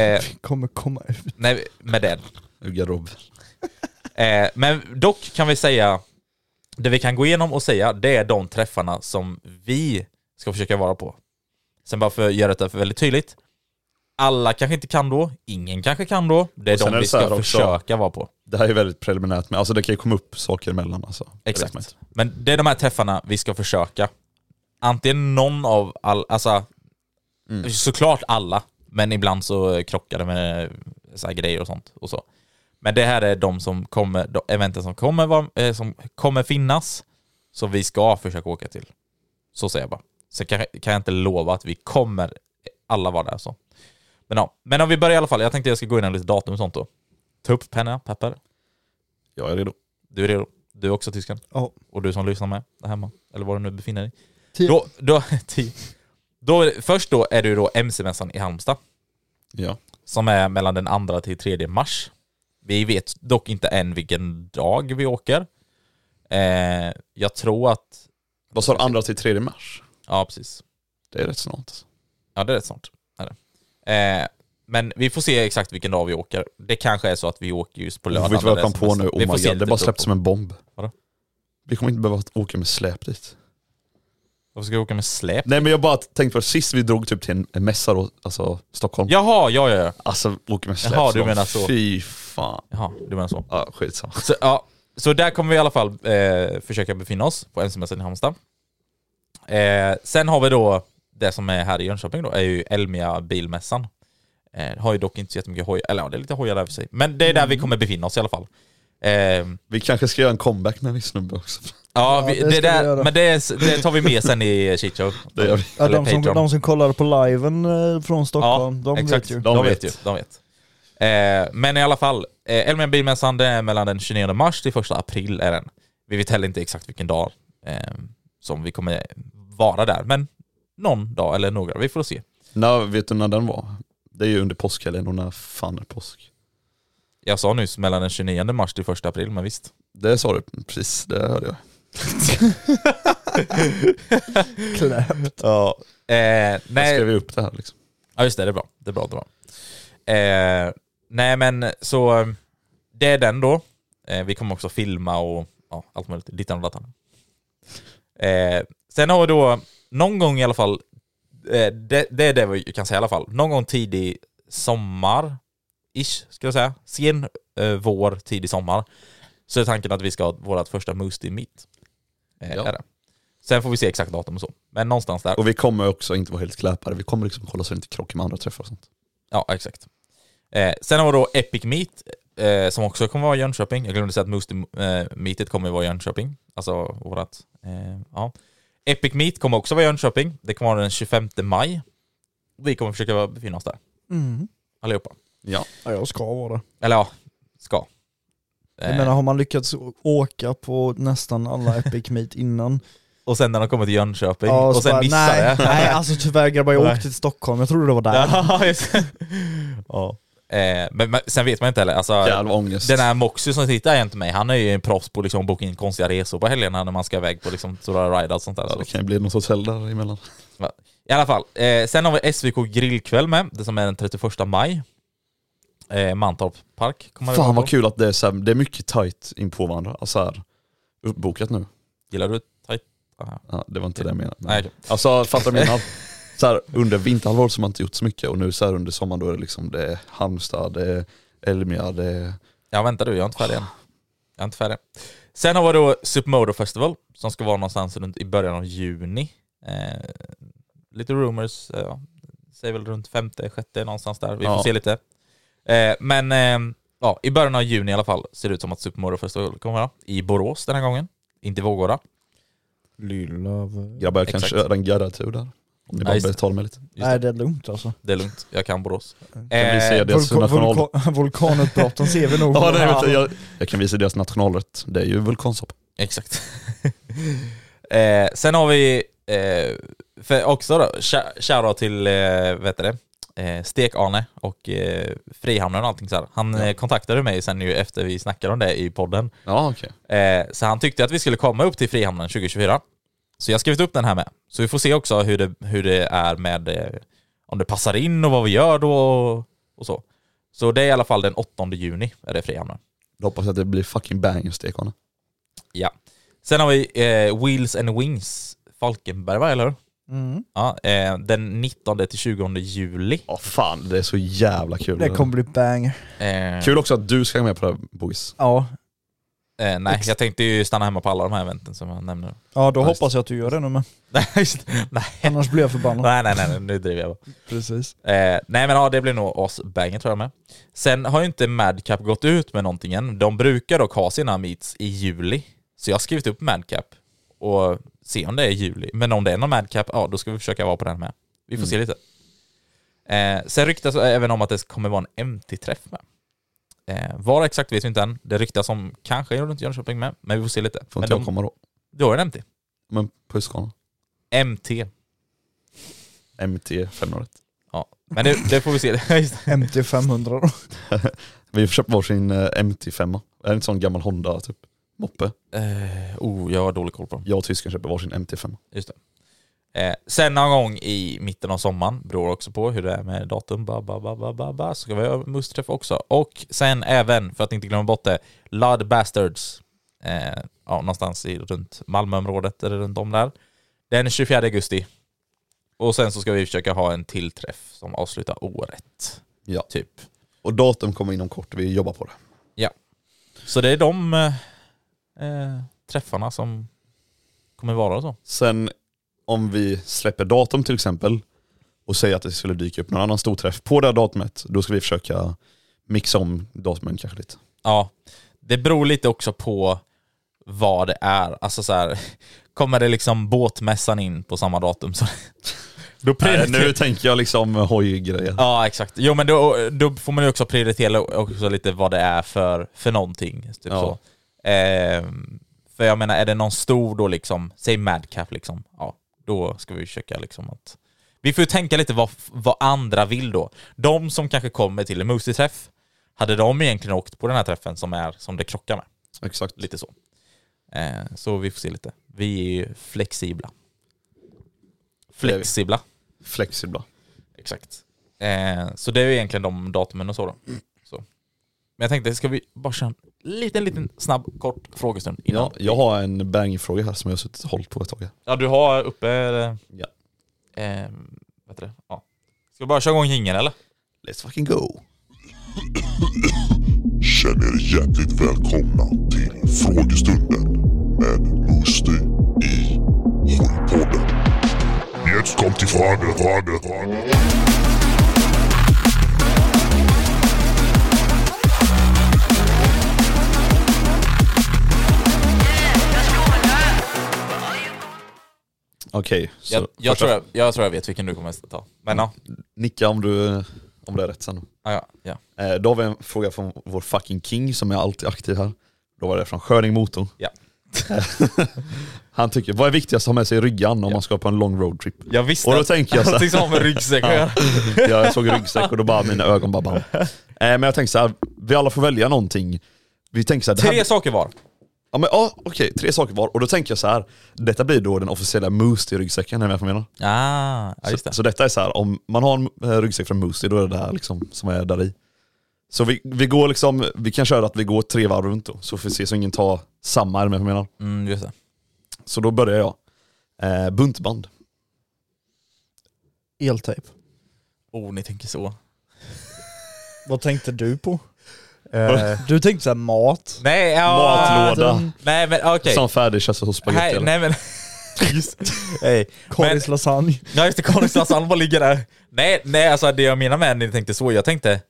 Eh, Vi kommer komma ut. nej, med det. Ur garderoben. Eh, men dock kan vi säga, det vi kan gå igenom och säga, det är de träffarna som vi ska försöka vara på. Sen bara för att göra det väldigt tydligt, alla kanske inte kan då, ingen kanske kan då, det är de är vi ska försöka vara på. Det här är väldigt preliminärt, men alltså det kan ju komma upp saker emellan alltså. Exakt. Men det är de här träffarna vi ska försöka. Antingen någon av all, alltså Mm. såklart alla, men ibland så krockar det med så grejer och sånt och så. Men det här är de som kommer, de eventen som kommer, vara- eh, som kommer finnas, som vi ska försöka åka till. Så säger jag bara. Sen kan, kan jag inte lova att vi kommer alla vara där så. Men ja, men om vi börjar i alla fall, jag tänkte jag ska gå in lite datum och sånt då. Ta upp penna, papper. Jag är redo. Du är redo? Du är också tysken? Ja. Och du som lyssnar med där hemma, eller var du nu befinner dig. Tio. Då, då, tio. då, först då är det ju då MC-mässan i Halmstad, Ja. som är mellan den 2 till 3 mars. Vi vet dock inte än vilken dag vi åker. Eh, jag tror att, Vad sa du, andra till tredje mars? ja precis. Det är rätt snart. Ja det är rätt snart. Eh, men vi får se exakt vilken dag vi åker. Det kanske är så att vi åker just på lördagen. Vet du vad jag kom på nu? Oh my god, det bara släppts som en bomb. Vadå? Vi kommer inte behöva åka med släp dit. Varför ska vi åka med släp? Nej men jag bara tänkte på sist vi drog typ till en, en mässa då, alltså Stockholm. Jaha, ja ja ja. Alltså åka med släp. Jaha, du menar så. Fy fan. Jaha, du menar så. Ja, skitsamma. Så, ja, så där kommer vi i alla fall eh, försöka befinna oss på MC-mässan i Halmstad. Eh, sen har vi då det som är här i Jönköping då, är ju Elmia bilmässan. Eh, har ju dock inte så jättemycket hojar, eller ja, det är lite hojar där för sig. Men det är där vi kommer befinna oss i alla fall. Eh, Vi kanske ska göra en comeback med en viss snubbe också. ja, vi, det det, vi där, men det, det tar vi med sen i Shitshow. Det gör vi. Ja, de, som, de som kollar på liven eh, från Stockholm, de exakt. vet ju. De, De vet. vet. ju. De vet. Eh, men i alla fall, eh, Elmia bilmässan det är mellan den 29 mars till 1 april är den. Vi vet heller inte exakt vilken dag eh, som vi kommer vara där, men någon dag eller några, vi får se. När, vet du när den var? Det är ju under påskhelgen och när fan är påsk? Jag sa nyss mellan den 29 mars till 1 april, men visst. Det sa du precis, det hörde jag. Knäppt. Ja. Eh, Jag nej, skrev ju upp det här liksom. Ja just det, det är bra. Det är bra, det är bra. Eh, nej men så, det är den då. Eh, vi kommer också filma och ja, allt möjligt, dittan och dattan. Eh, sen har vi då, någon gång i alla fall, eh, det, det är det vi kan säga i alla fall, någon gång tidig sommar, ish, ska jag säga, sen eh, vår, tidig sommar, så är tanken att vi ska ha vårt första Moosty Meet. Eh, Ja. är det. Sen får vi se exakt datum och så, men någonstans där. Och vi kommer också inte vara helt kläpade, vi kommer liksom kolla så det inte krockar med andra träffar och sånt. Ja, exakt. Eh, sen har vi då Epic Meet, eh, som också kommer vara i Jönköping. Jag glömde säga att Moosty eh, Meetet kommer vara i Jönköping. Alltså vårat, eh, ja. Epic Meet kommer också vara i Jönköping. Det kommer vara den 25 maj. Vi kommer försöka befinna oss där, Mm. allihopa. Ja. Ja, jag ska vara det. Eller ja, ska. Jag menar, har man lyckats åka på nästan alla Epic Meet innan och sen när de kommer till Jönköping, Ja, och så sen bara, missar nej, det. nej, alltså tyvärr grabbar, jag åkte till Stockholm, jag trodde det var där. Ja, just det. ja. Eh, men, men sen vet man inte heller, alltså, Jävla ångest. Den här Moxie som sitter jämte mig, han är ju en proffs på liksom att boka in konstiga resor på helgerna när man ska iväg på liksom stora ride och sånt där. Ja, det kan ju bli något hotell där emellan. I alla fall, eh, sen har vi SVK grillkväll med, det som är den 31 maj. Eh, Mantorp park kommer Fan vad kul att det är, så här, det är mycket tight in på varandra. Alltså här, uppbokat nu. Gillar du tight? Aha. Ja, det var inte det jag menade. Nej, okej. Alltså fattar du vad jag menar? Så här, under vinterhalvåret så har man inte gjort så mycket och nu så här under sommaren då är det liksom det är Halmstad, det är Elmia, det är... Ja vänta du, jag är inte färdig än. Jag är inte färdig. Sen har vi då Supermoto Festival som ska vara någonstans runt i början av juni. Eh, lite rumors, eh, ja, säger väl runt femte, sjätte någonstans där. Vi får Ja. se lite. Eh, men eh, ja, i början av juni i alla fall ser det ut som att Super Mario Festival kommer vara i Borås den här gången. Inte i Vårgårda. Lilla... Grabbar jag kan Exakt. köra en gaddartur där. Om ni bara just det. betalar mig lite. Just Nej det. är lugnt alltså. det är lugnt, jag kan Borås. Kan vi se Eh, deras Vulka- national... vulka- vulkanutbrotten ser vi nog. Ja, nej, du, jag, jag kan visa deras nationalrätt. Det är ju vulkansoppa. Exakt. eh, sen har vi, eh, för också då, sh- shoutout till, eh, vet du det, eh, Stek-Arne och eh, Frihamnen och allting så här. Han eh, kontaktade mig sen ju efter vi snackade om det i podden. Ja okej. Eh, så han tyckte att vi skulle komma upp till Frihamnen 2024. Så jag har skrivit upp den här med. Så vi får se också hur det, hur det är med, eh, om det passar in och vad vi gör då och, och så. Så det är i alla fall den 8 juni är det Frihamnen. Då hoppas jag att det blir fucking bangers stekarna. Ja. Sen har vi eh, Wheels and Wings Falkenberg va, eller hur? Mm. Ja, eh, den 19 till 20 juli. Ja fan, det är så jävla kul. Det kommer bli bang. Eh, Kul också att du ska med på det här Bogis. Ja, Eh, nej, jag tänkte ju stanna hemma på alla de här eventen som jag nämner. ja då Ja, just hoppas jag att du gör det nu med. Nej, just nej. Annars blir jag förbannad. nej, nej, nej, nu driver jag bara. Precis. Eh, nej men ja, det blir nog asbanger tror jag med. Sen har ju inte Madcap gått ut med någonting än. De brukar dock ha sina meets i juli. Så jag har skrivit upp Madcap och se om det är juli. Men om det är någon Madcap, ja då ska vi försöka vara på den med. Vi får se lite. Eh, sen ryktas även om att det kommer vara en MT-träff med. Eh, var exakt vet vi inte än. Det ryktas om kanske runt Jönköping med, men vi får se lite. Får inte jag komma då? du har en MT. Men på Husqvarna. MT. MT 500 Ja, men det, det får vi se. MT 500 då. Vi har köpt varsin eh, MT5. Är det inte sån gammal Honda typ? Moppe. Eh, oh, jag har dålig koll på dem. Jag och tysken köper varsin MT5. Just det. Eh, sen någon gång i mitten av sommaren, beror också på hur det är med datum, ba, ba, ba, ba, ba, ba, så ska vi ha musträff också. Och sen även, för att inte glömma bort det, Lud Bastards. Eh, ja, någonstans i, runt Malmöområdet, eller runt om där. Den 24 augusti. Och sen så ska vi försöka ha en till träff som avslutar året. Ja. Typ. Och datum kommer inom kort, vi jobbar på det. Så det är de eh, träffarna som kommer vara så. Sen om vi släpper datum till exempel och säger att det skulle dyka upp någon annan stor träff på det här datumet, då ska vi försöka mixa om datumen kanske lite. Ja, det beror lite också på vad det är. Alltså så här, kommer det liksom båtmässan in på samma datum så... Då Nej, nu tänker jag liksom hojgrejer. Ja exakt. Jo men då, då får man ju också prioritera också lite vad det är för, för någonting. Typ Ja. så. Ehm, för jag menar, är det någon stor då liksom, säg Madcap liksom, ja då ska vi försöka liksom att... Vi får ju tänka lite vad, vad andra vill då. De som kanske kommer till en Moosey-träff, hade de egentligen åkt på den här träffen som är som det krockar med? Exakt. Lite så. Eh, så vi får se lite. Vi är ju flexibla. Flexibla. Flexibla. Exakt. Eh, så det är ju egentligen de datumen och så då. Så. Men jag tänkte, ska vi bara köra en liten, liten snabb, kort frågestund innan? Ja, jag har en bangfråga här som jag har suttit och hållit på ett tag. Ja, du har uppe... Eh, Ja. eh, vet du det? Ja. Ska vi bara köra igång jingeln eller? Let's fucking go. Känn er hjärtligt välkomna till frågestunden med Musti i Hållpodden. Jetzt kommt die Frage, Frage, Frage. Okej, så Jag, jag, tror jag, jag tror jag vet vilken du kommer ta. Men ja. nicka om du om det är rätt sen. Ja, ja, ja. Eh, då har vi en fråga från vår fucking king som är alltid aktiv här. Då var det från Skörding Motor. Ja. Han tycker, vad är viktigast att ha med sig i ryggan om Ja. man ska på en long road trip? Jag visste Och då att tänker jag så här- som har med ryggsäck att göra. Jag såg ryggsäck och då bara mina ögon bara bam. Eh, men jag tänker så här, vi alla får välja någonting. Vi tänker så här, det här, Tre saker var. Ja men ja, okej, tre saker var. Och då tänker jag så här. detta blir då den officiella Moosty-ryggsäcken, är ni med på vad jag menar? Ah, ja, just Så, det. så detta är så här, om man har en eh, ryggsäck från Moosty, då är det det här liksom som är där i. Så vi, vi går liksom, vi kan köra att vi går tre varv runt då, så får vi se så ingen tar samma, är ni med på vad jag menar? Mm, just det. Så då börjar jag. Eh, buntband. Eltejp. Oh, ni tänker så. Vad tänkte du på? Eh, du tänkte såhär mat. Nej, ja. Matlåda. Nej men okej. Som färdigköttad hos spagetti Nej, eller? nej men... Just Hej. Karis lasagne. Ja just det, Karin bara ligger där. Nej, nej alltså det jag menar med när ni tänkte så, jag tänkte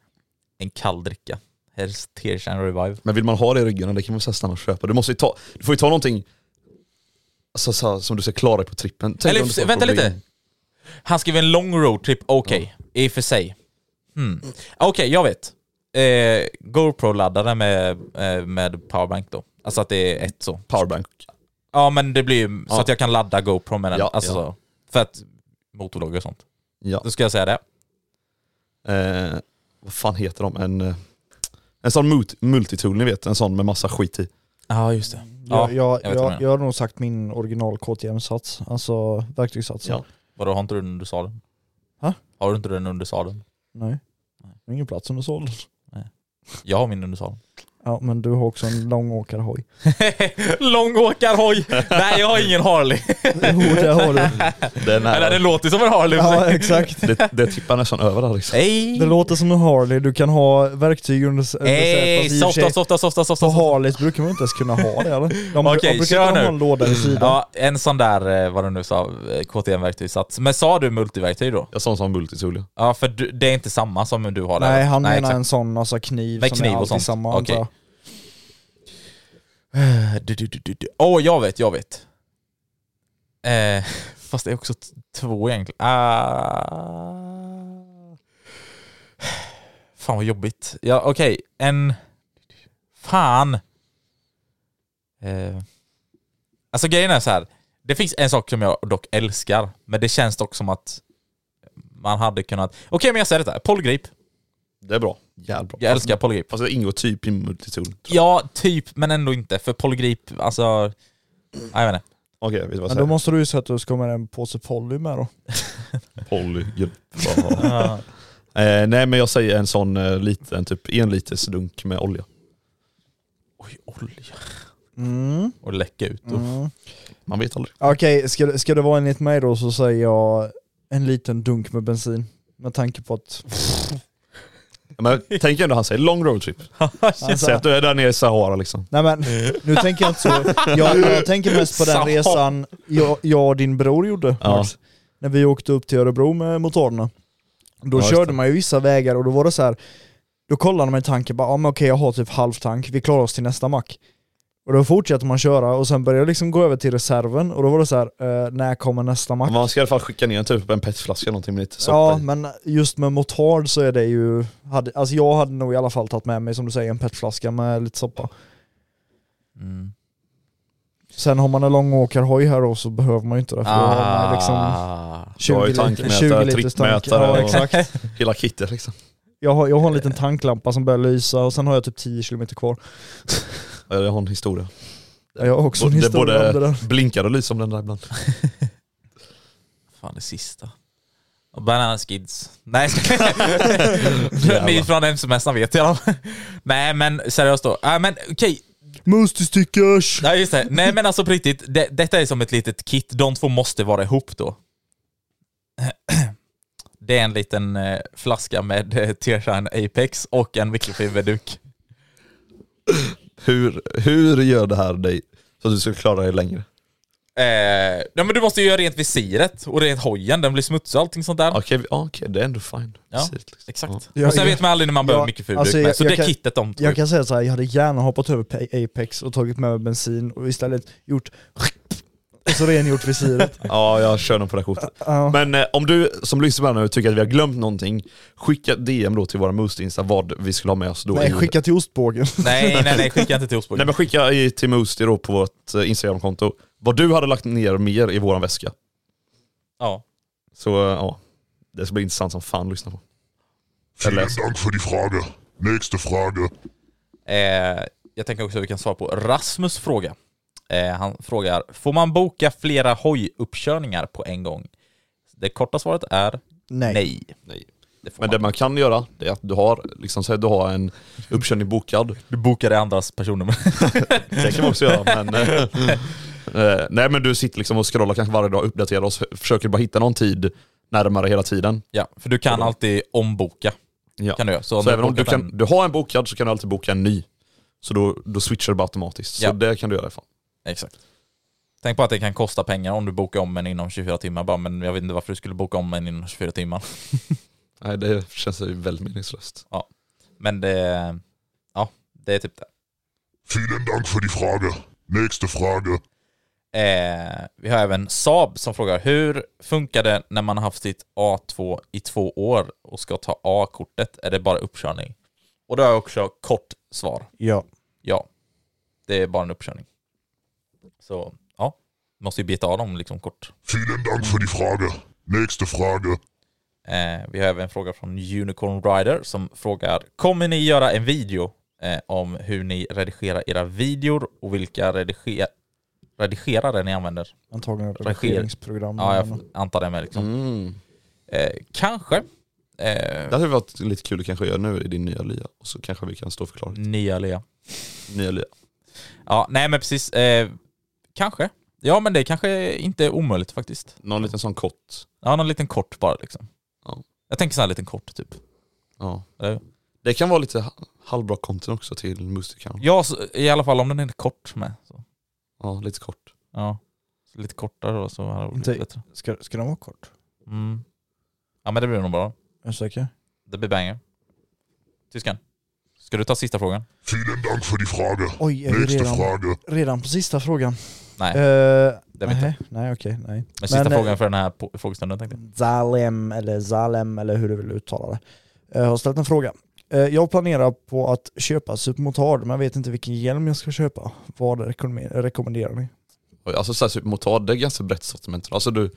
en kall dricka Helst Tearshine Revive. Men vill man ha det i ryggen, det kan man här stanna och köpa. Du, måste ju ta, du får ju ta någonting alltså, så som du ska klara dig på trippen. Tänk Eller vänta problem. lite. Han skrev en long road trip, okej. I och för sig. Hmm. Okej, jag vet. Eh, GoPro-laddare med, eh, med powerbank då. Alltså att det är ett så. Powerbank. Ja men det blir ju så Ja. att jag kan ladda GoPro med den. Ja, alltså ja. För att motorlogg och sånt. Ja. Då ska jag säga det. Eh, vad fan heter de? En, eh, en sån multi- multitool ni vet, en sån med massa skit i. Ja just det. jag, jag, jag jag, jag har nog sagt min original KTM-sats, alltså verktygssats. Ja. Vadå, har inte du den under sadeln? Ha? Har du inte den under sadeln? Nej. Är ingen plats under sålen. Jag har min under salen. Ja men du har också en långåkarhoj. Långåkarhoj! Nej jag har ingen Harley. Jo det har du. Den Eller här, det låter som en Harley. Ja exakt. det, det tippar nästan över där liksom. Nej! Det låter som en Harley, du kan ha verktyg under, under Ey, sätet. För softa, softa, softa, softa. På. Harleys brukar man inte ens kunna ha det eller? De, Okej, de brukar kör nu. ha en låda vid sidan. Ja, en sån där, eh, vad du nu sa, eh, KTM-verktygssats. Men sa du multiverktyg då? Jag sa en sån multitool ja. Ja, för du, det är inte samma som du har där. Nej han menar exakt. en sån alltså kniv Med som kniv är och alltid sånt. samma Okej. Du, du, du, du. Åh, jag vet, jag vet. Eh, fast det är också två egentligen. Ah. Fan vad jobbigt. Ja, okej. En... Fan. Eh. Alltså grejen är så här. Det finns en sak som jag dock älskar, men det känns dock som att man hade kunnat... Okej, men jag säger detta. Polgrip. Det är bra. Jävligt bra. Jag älskar polgrip. Fast det ingår typ i multitool. tror jag. Ja, typ, men ändå inte. För polgrip, alltså... Jag vet inte. Okej, vet du vad jag Men då säger? måste du ju säga att du ska ha med en påse poly med då. Polygrupp. eh, nej men jag säger en sån eh, liten, typ en liters dunk med olja. Oj, olja. Mm. Och läcka ut. Uff. Mm. Man vet aldrig. Okej, ska, ska det vara enligt mig då så säger jag en liten dunk med bensin. Med tanke på att... Men tänk ändå han säger long road trip. Alltså, Säg att du är där nere i Sahara liksom. nej men, nu tänker jag inte så. Jag, jag tänker mest på den resan jag, jag och din bror gjorde, Ja. Max. När vi åkte upp till Örebro med motorerna. Då Ja, körde man ju vissa vägar och då var det så här. Då kollade man i tanken bara, ah, men okej jag har typ halvtank, vi klarar oss till nästa mack. Och då fortsätter man köra och sen börjar jag liksom gå över till reserven och då var det så här, eh, när kommer nästa mack? Man ska i alla fall skicka ner en typ en petflaska någonting med lite soppa Ja i. men just med motard så är det ju, hade, alltså jag hade nog i alla fall tagit med mig som du säger en petflaska med lite soppa. Mm. Sen har man en långåkarhoj här då så behöver man ju inte det för då har man liksom Ah. Du har ju 20 liter, tankmätare, 20 liters tank. trippmätare Ja och- exakt. Hela kittet liksom. Jag har, jag har en liten tanklampa som börjar lysa och sen har jag typ 10 km kvar. Ja, Jag har en historia. Jag har också en det historia om det både där. blinkar och lyser om den där ibland. Fan det sista. Banana Skids. Nej Ni från MC-mästaren vet jag. Nej men seriöst då. Äh, men okej. Musti-stickers! Nej just det. Nej men alltså på riktigt. Det, detta är som ett litet kit. De två måste vara ihop då. Det är en liten eh, flaska med eh, Tearshine Apex och en mikrofiberduk. Hur, hur gör det här dig så att du ska klara dig längre? Eh, ja, men du måste ju göra rent visiret och rent hojen, den blir smutsig och allting sånt där. Okej, vi- ja, okej, det är ändå fine. Ja, Precis, liksom. Exakt. Ja, och sen jag- vet man aldrig när man behöver ja, mikrofiberduk alltså, med, jag- så jag det kan- kittet de två. Jag kan säga så här, jag hade gärna hoppat över Apex och tagit med mig bensin och istället gjort och så rengjort visiret. Ja, jag kör nog på det kortet. Ja. Men eh, om du som lyssnar nu tycker att vi har glömt någonting, skicka DM då till våra Moost Insta vad vi skulle ha med oss då. Nej, i- skicka till ostbågen. Nej, nej, nej, skicka inte till Nej Osborg. men skicka i, till Moosty då på vårt eh, Instagramkonto, vad du hade lagt ner mer i våran väska. Ja. Så eh, ja, det ska bli intressant som fan att lyssna på. Jag Vielen läser. Dank für die Frage. Nächste Frage. Eh, jag tänker också att vi kan svara på Rasmus fråga. Eh, han frågar, får man boka flera hojuppkörningar på en gång? Det korta svaret är Nej. nej. Nej. Det Men man. det man kan göra, det är att du har, liksom säg att du har en uppkörning bokad. Du bokar i andras personnummer. Det kan man också göra men... eh, eh, nej men du sitter liksom och scrollar kanske varje dag, uppdaterar och så försöker bara hitta någon tid närmare hela tiden. ja, för du kan alltid omboka. Ja. Kan du göra. Så, Så, om du även om du, kan, en- du har en bokad så kan du alltid boka en ny. Så då, då switchar du bara automatiskt. Så Ja. det kan du göra ifall. Exakt. Tänk på att det kan kosta pengar om du bokar om en inom 24 timmar bara, men jag vet inte varför du skulle boka om en inom 24 timmar. Nej det känns ju väldigt meningslöst. Men det... det är typ det. Vielen Dank für die Frage. Nächste Frage. Eh, vi har även Saab som frågar hur funkar det när man har haft sitt A2 i två år och ska ta A-kortet? Är det bara uppkörning? Och då har jag också kort svar. Ja. Ja, det är bara en uppkörning. Så ja, måste ju beta av dem liksom kort. Vielen Dank für die Frage. Nächste Frage. Eh, vi har även en fråga från Unicorn Rider som frågar Kommer ni göra en video eh, om hur ni redigerar era videor och vilka rediger redigerare ni använder? Antagligen Rediger- redigeringsprogram. Ja, jag antar det med liksom. Mm. Eh, kanske. Det Eh, hade varit lite kul att kanske göra nu i din nya lya. Och så kanske vi kan stå och förklara. nya Lea. Nya lya. Ja, nej men precis. Kanske. Ja men det kanske inte är omöjligt faktiskt. Någon liten sån kort. Ja, någon liten kort bara liksom. Ja. Jag tänker sån här liten kort typ. Ja. Eller? Det kan vara lite ha- halvbra content också till Moosty kanske. Ja, så, i alla fall om den är kort med. Så. Ja, lite kort. Ja. Så lite kortare då så hade det Inte- bättre. Ska, ska den vara kort? Mm. Ja men det blir nog bra. Är du säker? Det blir banger. Tyskan. Ska du ta sista frågan? Vielen Dank für die Frage. Oj, är vi redan, Frage. redan på sista frågan? Nej, Eh, det vet jag. nej, nej okej, nej. men sista men, eh, frågan för den här frågestunden tänkte jag. Zalem eller Zalem eller hur du vill uttala det. Jag har ställt en fråga. Eh, Jag planerar på att köpa supermotard men jag vet inte vilken hjälm jag ska köpa. Vad rekommenderar, ni? Alltså så här, supermotard, det är ganska brett sortiment. Alltså du,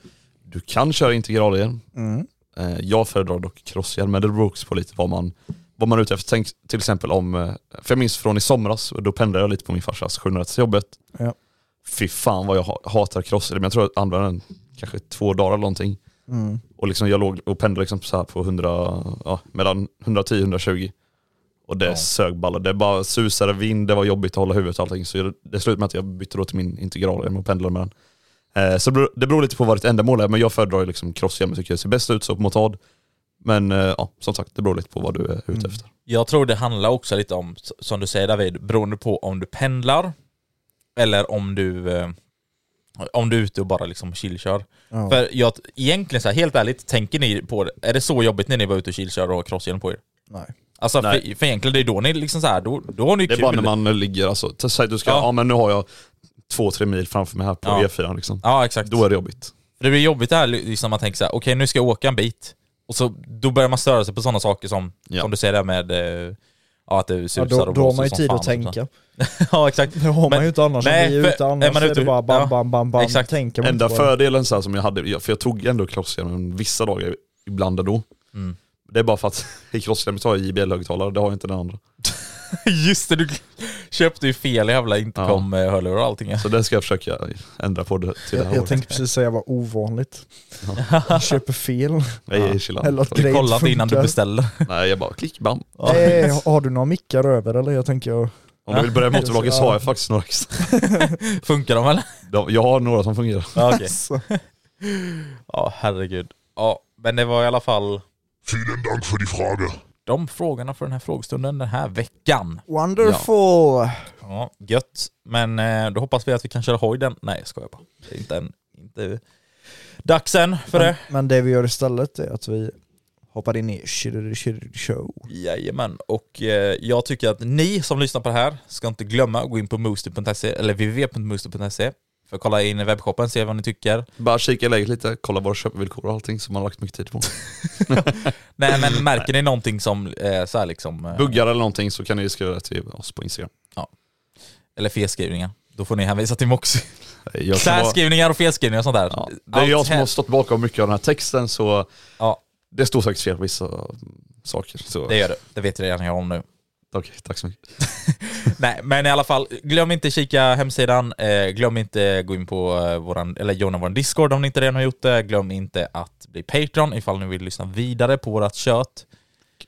du kan köra integralhjälm. Mm. Eh, Jag föredrar dock crosshjälm, men det beror också på lite vad man, vad man är ute efter. Tänk till exempel om, eh, för jag minns från i somras, då pendlade jag lite på min farsas 700 till jobbet. Ja. Fy fan vad jag ha- hatar crosshjälm, jag tror jag använde den kanske två dagar eller någonting. Mm. Och liksom jag låg och pendlade liksom så här på 100, ja, mellan 110 och 120. Och det Ja. sög balla. Det bara susade vind, det var jobbigt att hålla huvudet och allting. Så det slutade med att jag bytte då till min integralhjälm och pendlade med den. Eh, så det beror, det lite på vad ditt ändamål är, men jag föredrar ju liksom crosshjälm, tycker jag ser bäst ut så på motard. Men eh, ja, som sagt, det beror lite på vad du är ute Mm. efter. Jag tror det handlar också lite om, som du säger David, beroende på om du pendlar eller om du eh, om du är ute och bara liksom chillkör. Ja. För jag, egentligen så här, helt ärligt, tänker ni på det? Är det så jobbigt när ni var ute och chillkör och har crosshjälm på er? Nej. Alltså Nej. för, för egentligen det är då ni liksom så här, då, då har ni Det är kul. bara när man ligger, alltså, säg att du ska, Ja. ja. men nu har jag två, tre mil framför mig här på Ja. E4 liksom. Ja exakt. Då är det jobbigt. För det blir jobbigt det här liksom man tänker så här, okej nu ska jag åka en bit. Och så då börjar man störa sig på sådana saker som, Ja. som du säger där med eh, ja, att det susar Ja, då, och då har man ju tid fan att och sånt. tänka. ja exakt. Det har man Men- ju inte annars. nej, Nej, vi är för- ute annars är man så är ute- det bara bam, ja. bam, bam, bam. Exakt. Tänker man Enda fördelen så här, som jag hade, för jag tog ändå crosshjälmen vissa dagar ibland ändå. Mm. Det är bara för att i crosshjälmen har jag JBL-högtalare, det har jag inte den andra. Just det, du köpte ju fel jävla intercom-hörlurar och allting. Så det ska jag försöka ändra på det till det Jag, här jag året. tänkte precis säga vad ovanligt. Köper fel. Nej, jag är chillan. Eller att Du grejer kollar inte innan du funkar. beställer. Nej, jag bara klick, bam. Eh, har du några mickar över eller? Jag tänker jag... Om du vill börja motorvloggen så har Ja. jag faktiskt några extra. Funkar de eller? De- Jag har några som fungerar. Ja, okej. Så. Ja, herregud. Ja, men det var i alla fall Vielen Dank für die Frage. De frågorna för den här frågestunden den här veckan. Wonderful! Ja, gött. Men eh, då hoppas vi att vi kan köra hoj den. Nej, jag skojar bara. Det är inte, en, inte dags än för Men, det. men det vi gör istället är att vi hoppar in i Show. Jajamän, och eh, jag tycker att ni som lyssnar på det här ska inte glömma att gå in på moosty.se eller www.moosty.se för kolla in webbshoppen, se vad ni tycker. Bara kika läget lite, kolla våra köpvillkor och allting som man har lagt mycket tid på. Nej men märker ni någonting som eh, så här liksom... Eh, Buggar eller någonting så kan ni skriva det till oss på Instagram. eller felskrivningar. Då får ni hänvisa till Moxie. Jag kan vara, Särskrivningar och felskrivningar och sånt där. ja, det är jag Allt som har stått bakom mycket av den här texten så Ja, det står säkert fel på vissa saker. Så, det gör det. Det vet redan jag om nu. Okej, tack så mycket. Nej, men i alla fall, glöm inte kika hemsidan, eh, glöm inte gå in på eh, våran, eller joina vår Discord om ni inte redan har gjort det, glöm inte att bli Patreon ifall ni vill lyssna vidare på vårat kött.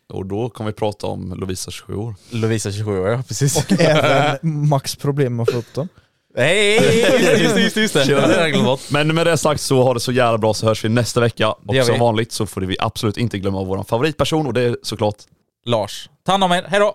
Och då kommer vi prata om Lovisa 27 år. Lovisa 27 år, ja precis. Och även Max problem med att få upp den. Hej! Just det, just det, just det. Men med det sagt så har det så jävla bra så hörs vi nästa vecka. Och som vanligt så får vi absolut inte glömma vår favoritperson och det är såklart Lars, ta hand om er, hejdå!